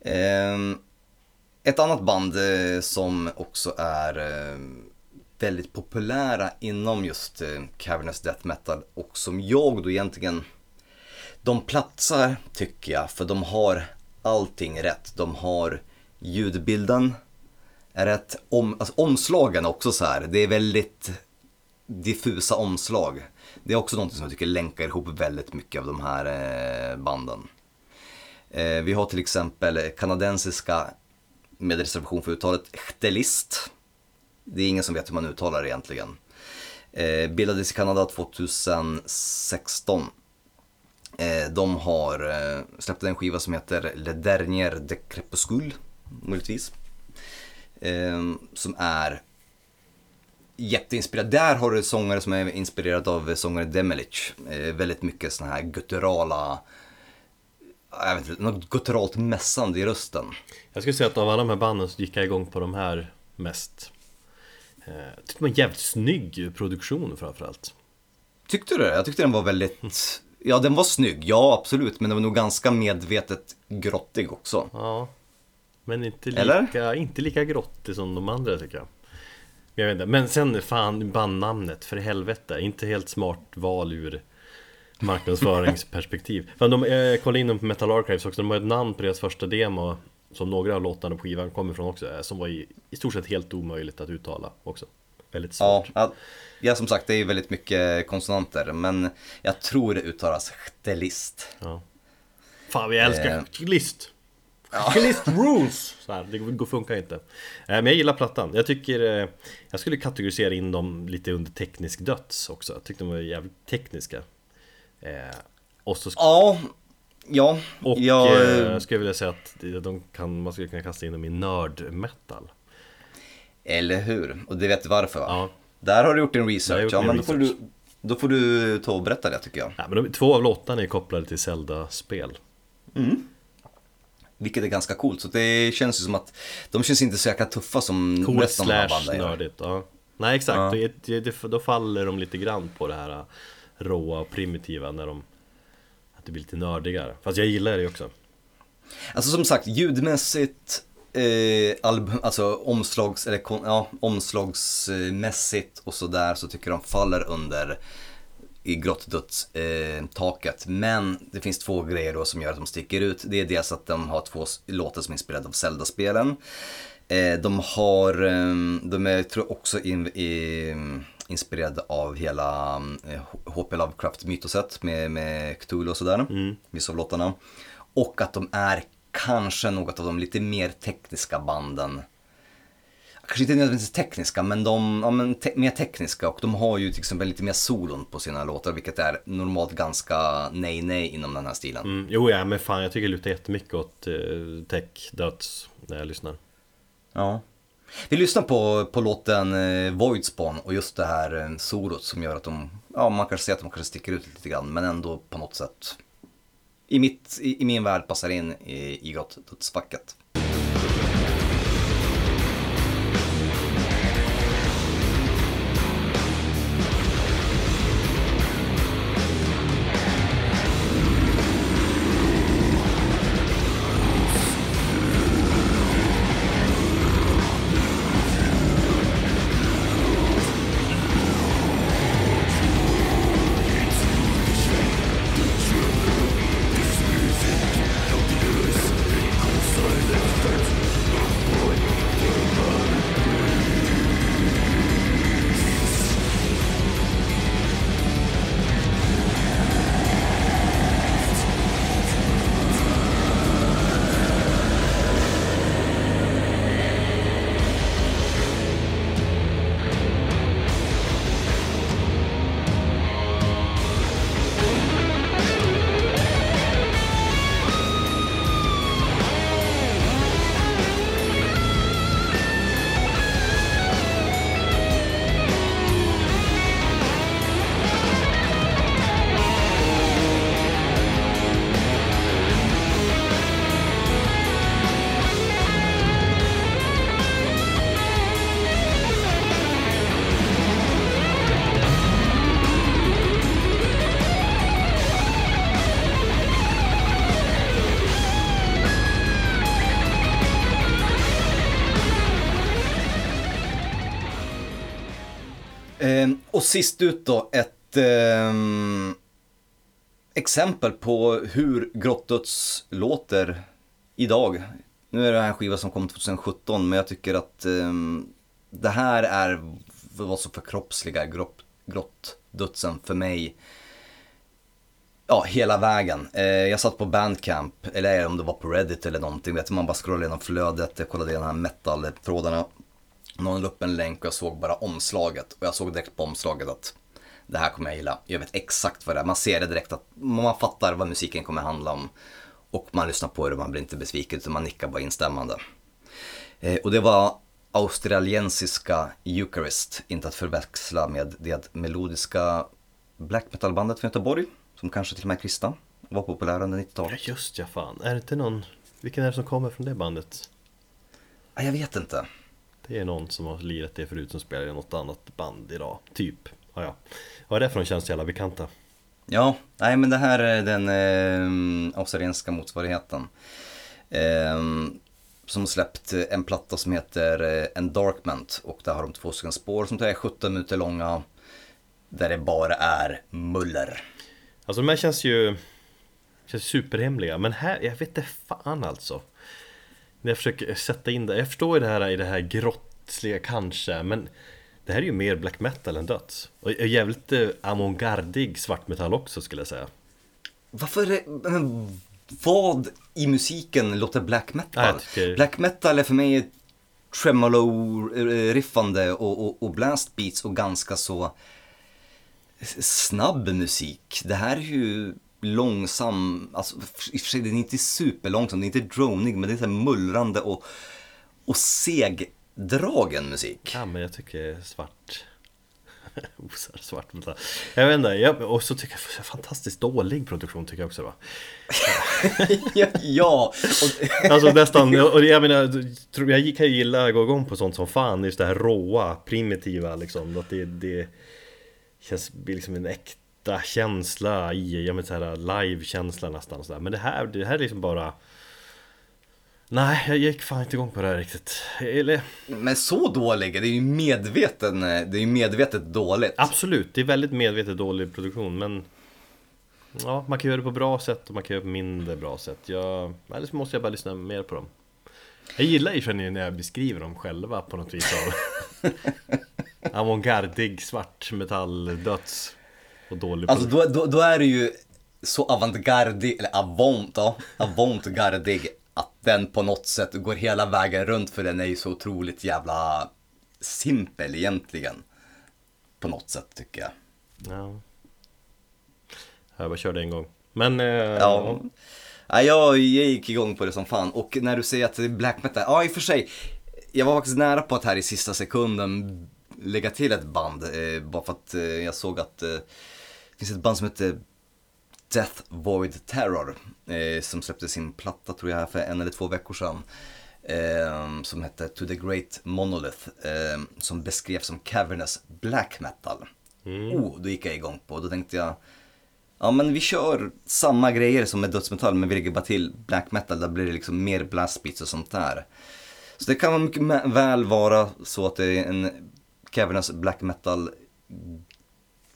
Ehm, ett annat band eh, som också är eh, väldigt populära inom just eh, Cavernous Death Metal och som jag då egentligen de platsar tycker jag för de har allting rätt. De har ljudbilden är rätt, om, alltså omslagen också så här. Det är väldigt diffusa omslag. Det är också något som jag tycker länkar ihop väldigt mycket av de här eh, banden. Eh, vi har till exempel kanadensiska, med reservation för uttalet, Chtelist. Det är ingen som vet hur man uttalar det egentligen. Eh, bildades i Kanada 2016. De har släppt en skiva som heter Le Dernier de Crepuscule, möjligtvis. Eh, som är jätteinspirerad. Där har du sångare som är inspirerad av sångare Demelich. Eh, väldigt mycket såna här gutturala, jag vet inte, något gutturalt mässande i rösten. Jag skulle säga att av alla de här banden så gick jag igång på de här mest eh, Jag tyckte det var en jävligt snygg produktion framförallt Tyckte du det? Jag tyckte den var väldigt, ja den var snygg, ja absolut, men den var nog ganska medvetet grottig också. Ja Men inte Eller? lika, inte lika grottig som de andra tycker jag. Men jag vet inte, men sen fan bandnamnet för helvete. Inte helt smart val ur marknadsföringsperspektiv. [LAUGHS] Fan, de, Jag kollade in dem på Metal Archives också, de har ett namn på deras första demo Som några av låtarna på skivan kommer ifrån också eh, Som var i, i stort sett helt omöjligt att uttala också. Väldigt svårt. ja, ja, som sagt det är ju väldigt mycket konsonanter, men jag tror det uttalas chtelist. Ja. Fan vi älskar Eh. List rules! Så här, det funkar inte Eh, Men jag gillar plattan Jag tycker eh, Jag skulle kategorisera in dem lite under teknisk döds också Jag tyckte de var jävligt tekniska eh, Och så Ja, ja, Och jag, eh, skulle vilja säga att de kan, man skulle kunna kasta in dem i nörd-metal eller hur? Och det vet du varför va? Ja. Där har du gjort din research, gjort ja men då får, research. du, då får du ta och berätta det tycker jag. Nej, men de, Två av låtarna är kopplade till Zelda-spel Vilket är ganska coolt, så det känns ju som att de känns inte så jäkla tuffa som Coolt resten av banden gör. nördigt ja. Nej exakt, Ja. det, det, då faller de lite grann på det här äh, råa och primitiva när de Att det blir lite nördigare Fast jag gillar det också Alltså som sagt, ljudmässigt, eh, album, alltså omslags, eller ja, omslagsmässigt och sådär så tycker de faller under i grottdöds eh. Men det finns två grejer då som gör att de sticker ut. Det är dels att de har två låtar som är inspirerade av Zelda-spelen. Eh, de har, eh, de är tror jag också in, i, inspirerade av hela eh, H.P. Lovecraft-mytoset med, med Cthulhu och sådär. Vissa av låtarna. Och att de är kanske något av de lite mer tekniska banden. Kanske inte nödvändigtvis tekniska, men de ja, men te- mer tekniska och de har ju till exempel lite mer solon på sina låtar, vilket är normalt ganska nej-nej inom den här stilen. mm, Jo ja men fan jag tycker det lutar jättemycket åt eh, tech döds när jag lyssnar Ja. Vi lyssnar på, på låten eh, Voidspawn och just det här eh, solot som gör att de, ja man kanske ser att de kanske sticker ut lite grann, men ändå på något sätt i, mitt, i, i min värld passar in i, i grottdödsfacket. Eh, sist ut då ett eh, exempel på hur Grottdöds låter idag. Nu är det här en skiva som kom 2017 men jag tycker att eh, det här är vad som förkroppsligar grott, grottdödsen för mig. Ja, hela vägen. Eh, jag satt på Bandcamp, eller om det var på Reddit eller någonting. Vet man bara scrollade igenom flödet, jag kollade igenom de här metal-trådarna. Någon la upp en länk och jag såg bara omslaget. Och jag såg direkt på omslaget att det här kommer jag gilla. Jag vet exakt vad det är. Man ser det direkt att man fattar vad musiken kommer handla om. Och man lyssnar på det och man blir inte besviken utan man nickar bara instämmande. Eh, och det var australiensiska Eucharist, inte att förväxla med det melodiska black metal-bandet från Göteborg, som kanske till och med är kristna, var populära under Ja 90-talet. just ja, fan. Är det inte någon... Vilken är det som kommer från det bandet? Jag vet inte. Det är någon som har lirat det förut som spelar i något annat band idag, typ. Ja, ja. Vad är det för de känns jävla bekanta? Ja, nej men det här är den eh, australienska motsvarigheten. Eh, som släppt en platta som heter eh, Endarkment och där har de två stycken spår som är 17 minuter långa. Där det bara är muller. Alltså de här känns ju känns superhemliga men här, jag vet inte fan alltså När jag försöker sätta in det, jag förstår ju det här i det här grottsliga kanske men Det här är ju mer black metal än döds Och jävligt eh, avantgardig svartmetall också skulle jag säga Varför, är- men vad i musiken låter black metal? Jag tycker- Black metal är för mig tremolo-riffande och, och, och blast beats och ganska så snabb musik. Det här är ju långsam, alltså i och för sig den är inte superlångsam, den är inte dronig men det är så mullrande och, och segdragen musik. Ja men jag tycker svart [LAUGHS] Osar svart Jag vet inte, jag, och så tycker jag fantastiskt dålig produktion tycker jag också va ja, ja. Och, [LAUGHS] Alltså nästan, och jag menar, jag kan ju gilla att gå igång på sånt som fan, just det här råa, primitiva liksom Att det, det känns liksom en äkta känsla i, jag menar så här live-känsla nästan och sådär. Men det här, det här är liksom bara Nej, jag gick fan inte igång på det här riktigt. Eller men så dålig, det är ju medveten, det är ju medvetet dåligt. absolut, det är väldigt medvetet dålig produktion men Ja, man kan göra det på bra sätt och man kan göra det på mindre bra sätt. Jag, Eller så måste jag bara lyssna mer på dem. Jag gillar sig när jag beskriver dem själva på något vis av [LAUGHS] Avantgardig svart metall döds och dålig Alltså då, då, då är det ju så avantgardig, eller avant, ja, avantgardig att den på något sätt går hela vägen runt för den är ju så otroligt jävla simpel egentligen. På något sätt tycker jag. Ja Jag bara körde en gång Men eh, Ja. Ja, jag, jag gick igång på det som fan och när du säger att det är black metal, ja i och för sig. Jag var faktiskt nära på att här i sista sekunden lägga till ett band. Eh, bara för att eh, jag såg att eh, finns ett band som heter Death Void Terror. Eh, som släppte sin platta tror jag för en eller två veckor sedan. Eh, som hette To the Great Monolith. Eh, som beskrevs som cavernous black metal. Oh, då gick jag igång på. Då tänkte jag, Ja men vi kör samma grejer som med dödsmetall men vi lägger bara till black metal. Där blir det liksom mer blastbeats och sånt där. Så det kan mycket väl vara så att det är en cavernous black metal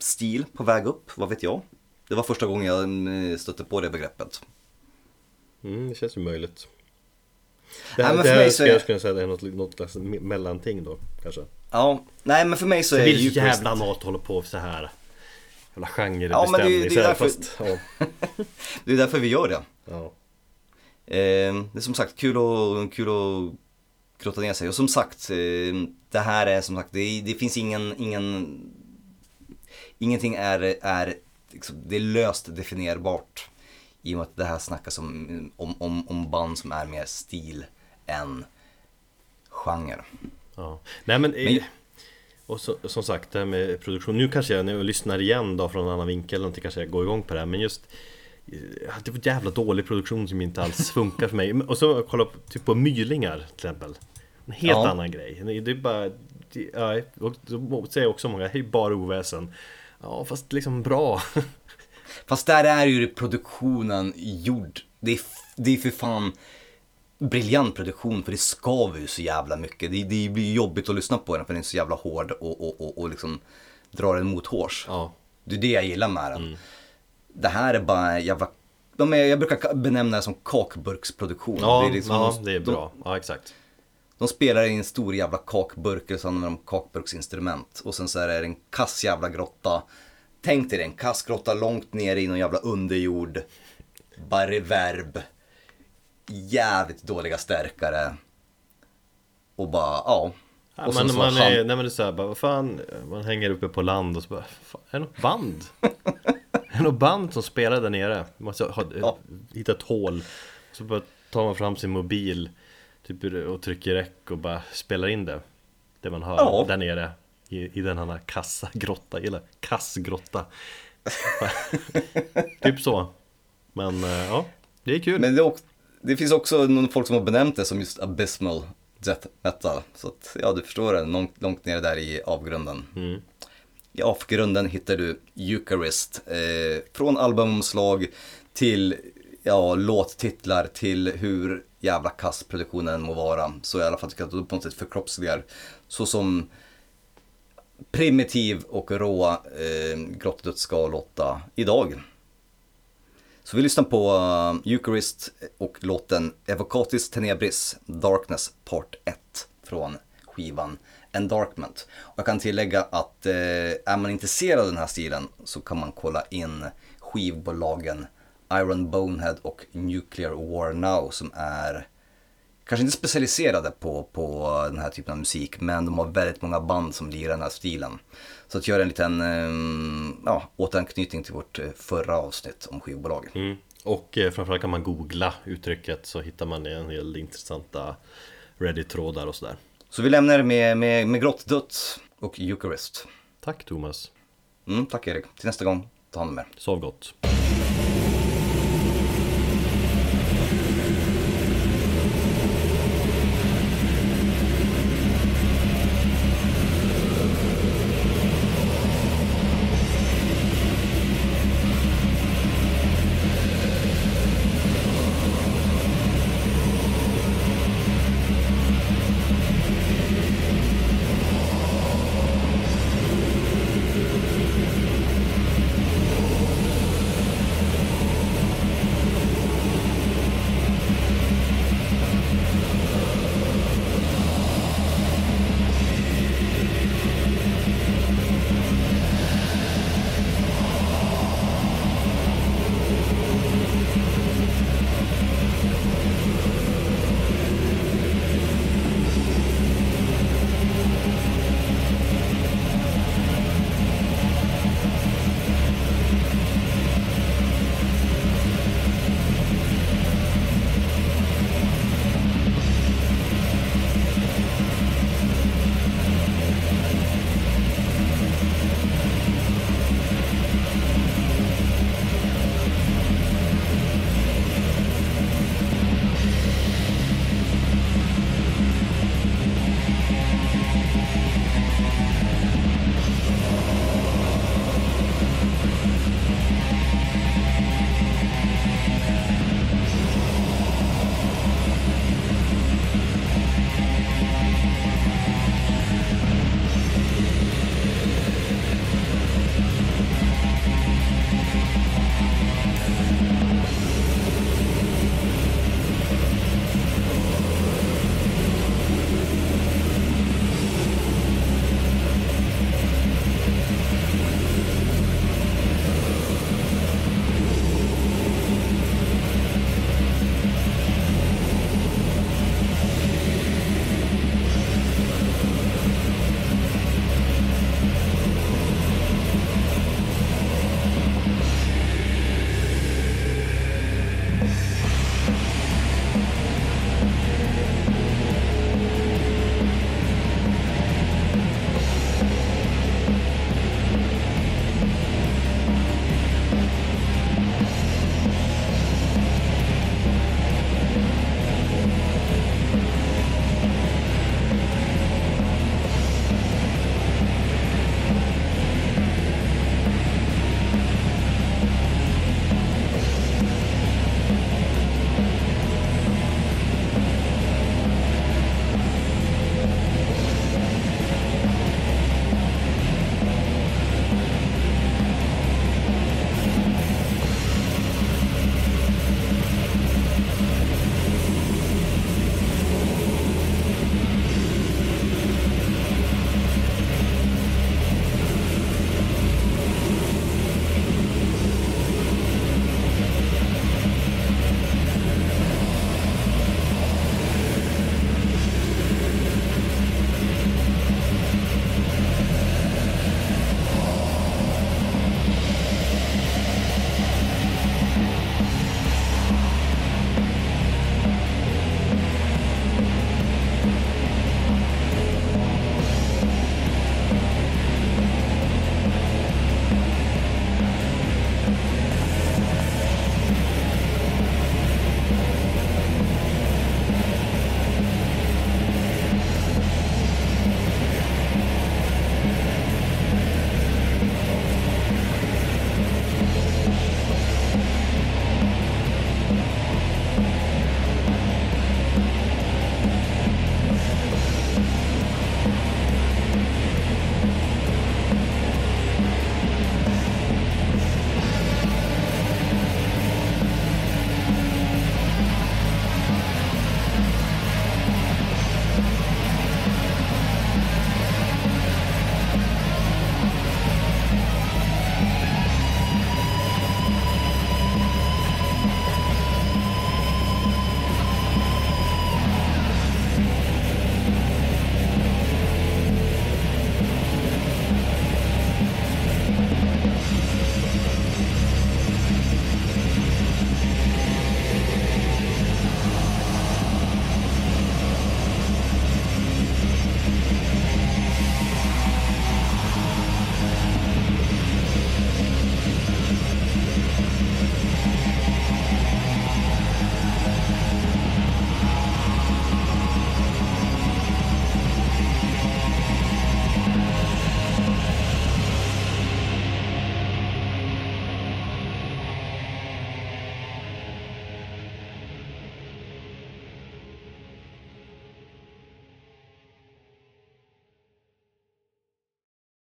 stil på väg upp, vad vet jag. Det var första gången jag mm, stötte på det begreppet. mm, det känns ju möjligt Det Nej, här, men det för här mig så är- jag skulle säga det är något, något slags me- mellanting då kanske Ja, nej men för mig så Det är det ju jävla mat att hålla på så här Jävla Ja, men det genrebestämning det är därför- fast, ja, [LAUGHS] Det är därför vi gör det. ja. Eh, det är som sagt kul att, kul att grotta ner sig. Och som sagt, eh, det här är som sagt, det, det finns ingen, ingen, ingenting är, är liksom, det är löst definierbart. I och med att det här snackas om, om, om, om band som är mer stil än genre. Ja. Nej men, Men- Och så, som sagt det här med produktion Nu kanske jag när jag lyssnar igen då från en annan vinkel någonting kanske jag går igång på det här Men just eh, Det var jävla dålig produktion som inte alls funkar för mig Och så kolla på, typ på mylingar till exempel En helt Ja. annan grej Det är bara det, ja, Och då säger också många, det är bara oväsen Ja fast liksom bra [LAUGHS] Fast där är ju produktionen gjord. Det är, det är för fan briljant produktion för det skaver ju så jävla mycket. Det, det blir jobbigt att lyssna på den för den är så jävla hård och, och, och, och liksom drar en mot hårs. Ja Det är det jag gillar med den. Det här är bara jävla... De är, jag brukar ka- benämna det som kakburksproduktion. Ja, det är liksom, ja de- det är de- bra Ja exakt De spelar i en stor jävla kakburk och så använder de kakburksinstrument. Och sen så är det en kass jävla grotta. Tänk dig det, en kass grotta långt ner i någon jävla underjord. Bara reverb. Jävligt dåliga stärkare. Och bara, ja. Ja, och man, man, han- är, nej men det är såhär, bara, vad fan, man hänger uppe på land och så bara, fan, är det något band? [LAUGHS] är det något band som spelar där nere? Man måste ha, Ja. hitta ett hål, så bara tar man fram sin mobil typ, och trycker räck och bara spelar in det. Det man hör Ja. där nere i, i den här kassagrotta, eller kassgrotta. [LAUGHS] typ så. Men eh, ja, det är kul. Men det, är också, det finns också någon folk som har benämnt det som just abysmal death metal. Så att, ja, du förstår det, långt, långt ner där i avgrunden. I avgrunden hittar du Eucharist. Eh, från albumomslag till ja, låttitlar till hur jävla kass produktionen må vara. Så i alla fall tycker jag att du på något sätt förkroppsligar så som primitiv och rå eh, grottdöd ska låta idag. Så vi lyssnar på uh, Eucharist och låten Evocatis Tenebris Darkness Part 1 från skivan Endarkment. Och jag kan tillägga att eh, är man intresserad av den här stilen så kan man kolla in skivbolagen Iron Bonehead och Nuclear War Now som är kanske inte specialiserade på, på den här typen av musik, men de har väldigt många band som lirar den här stilen. Så att göra en liten eh, ja, återanknytning till vårt eh, förra avsnitt om skivbolag. Mm. Och eh, framförallt kan man googla uttrycket så hittar man en del intressanta Reddit-trådar och sådär. Så vi lämnar med, med, med Grottdött och Eucharist. Tack Thomas, Mm, tack Erik, till nästa gång, ta hand om er. sov gott.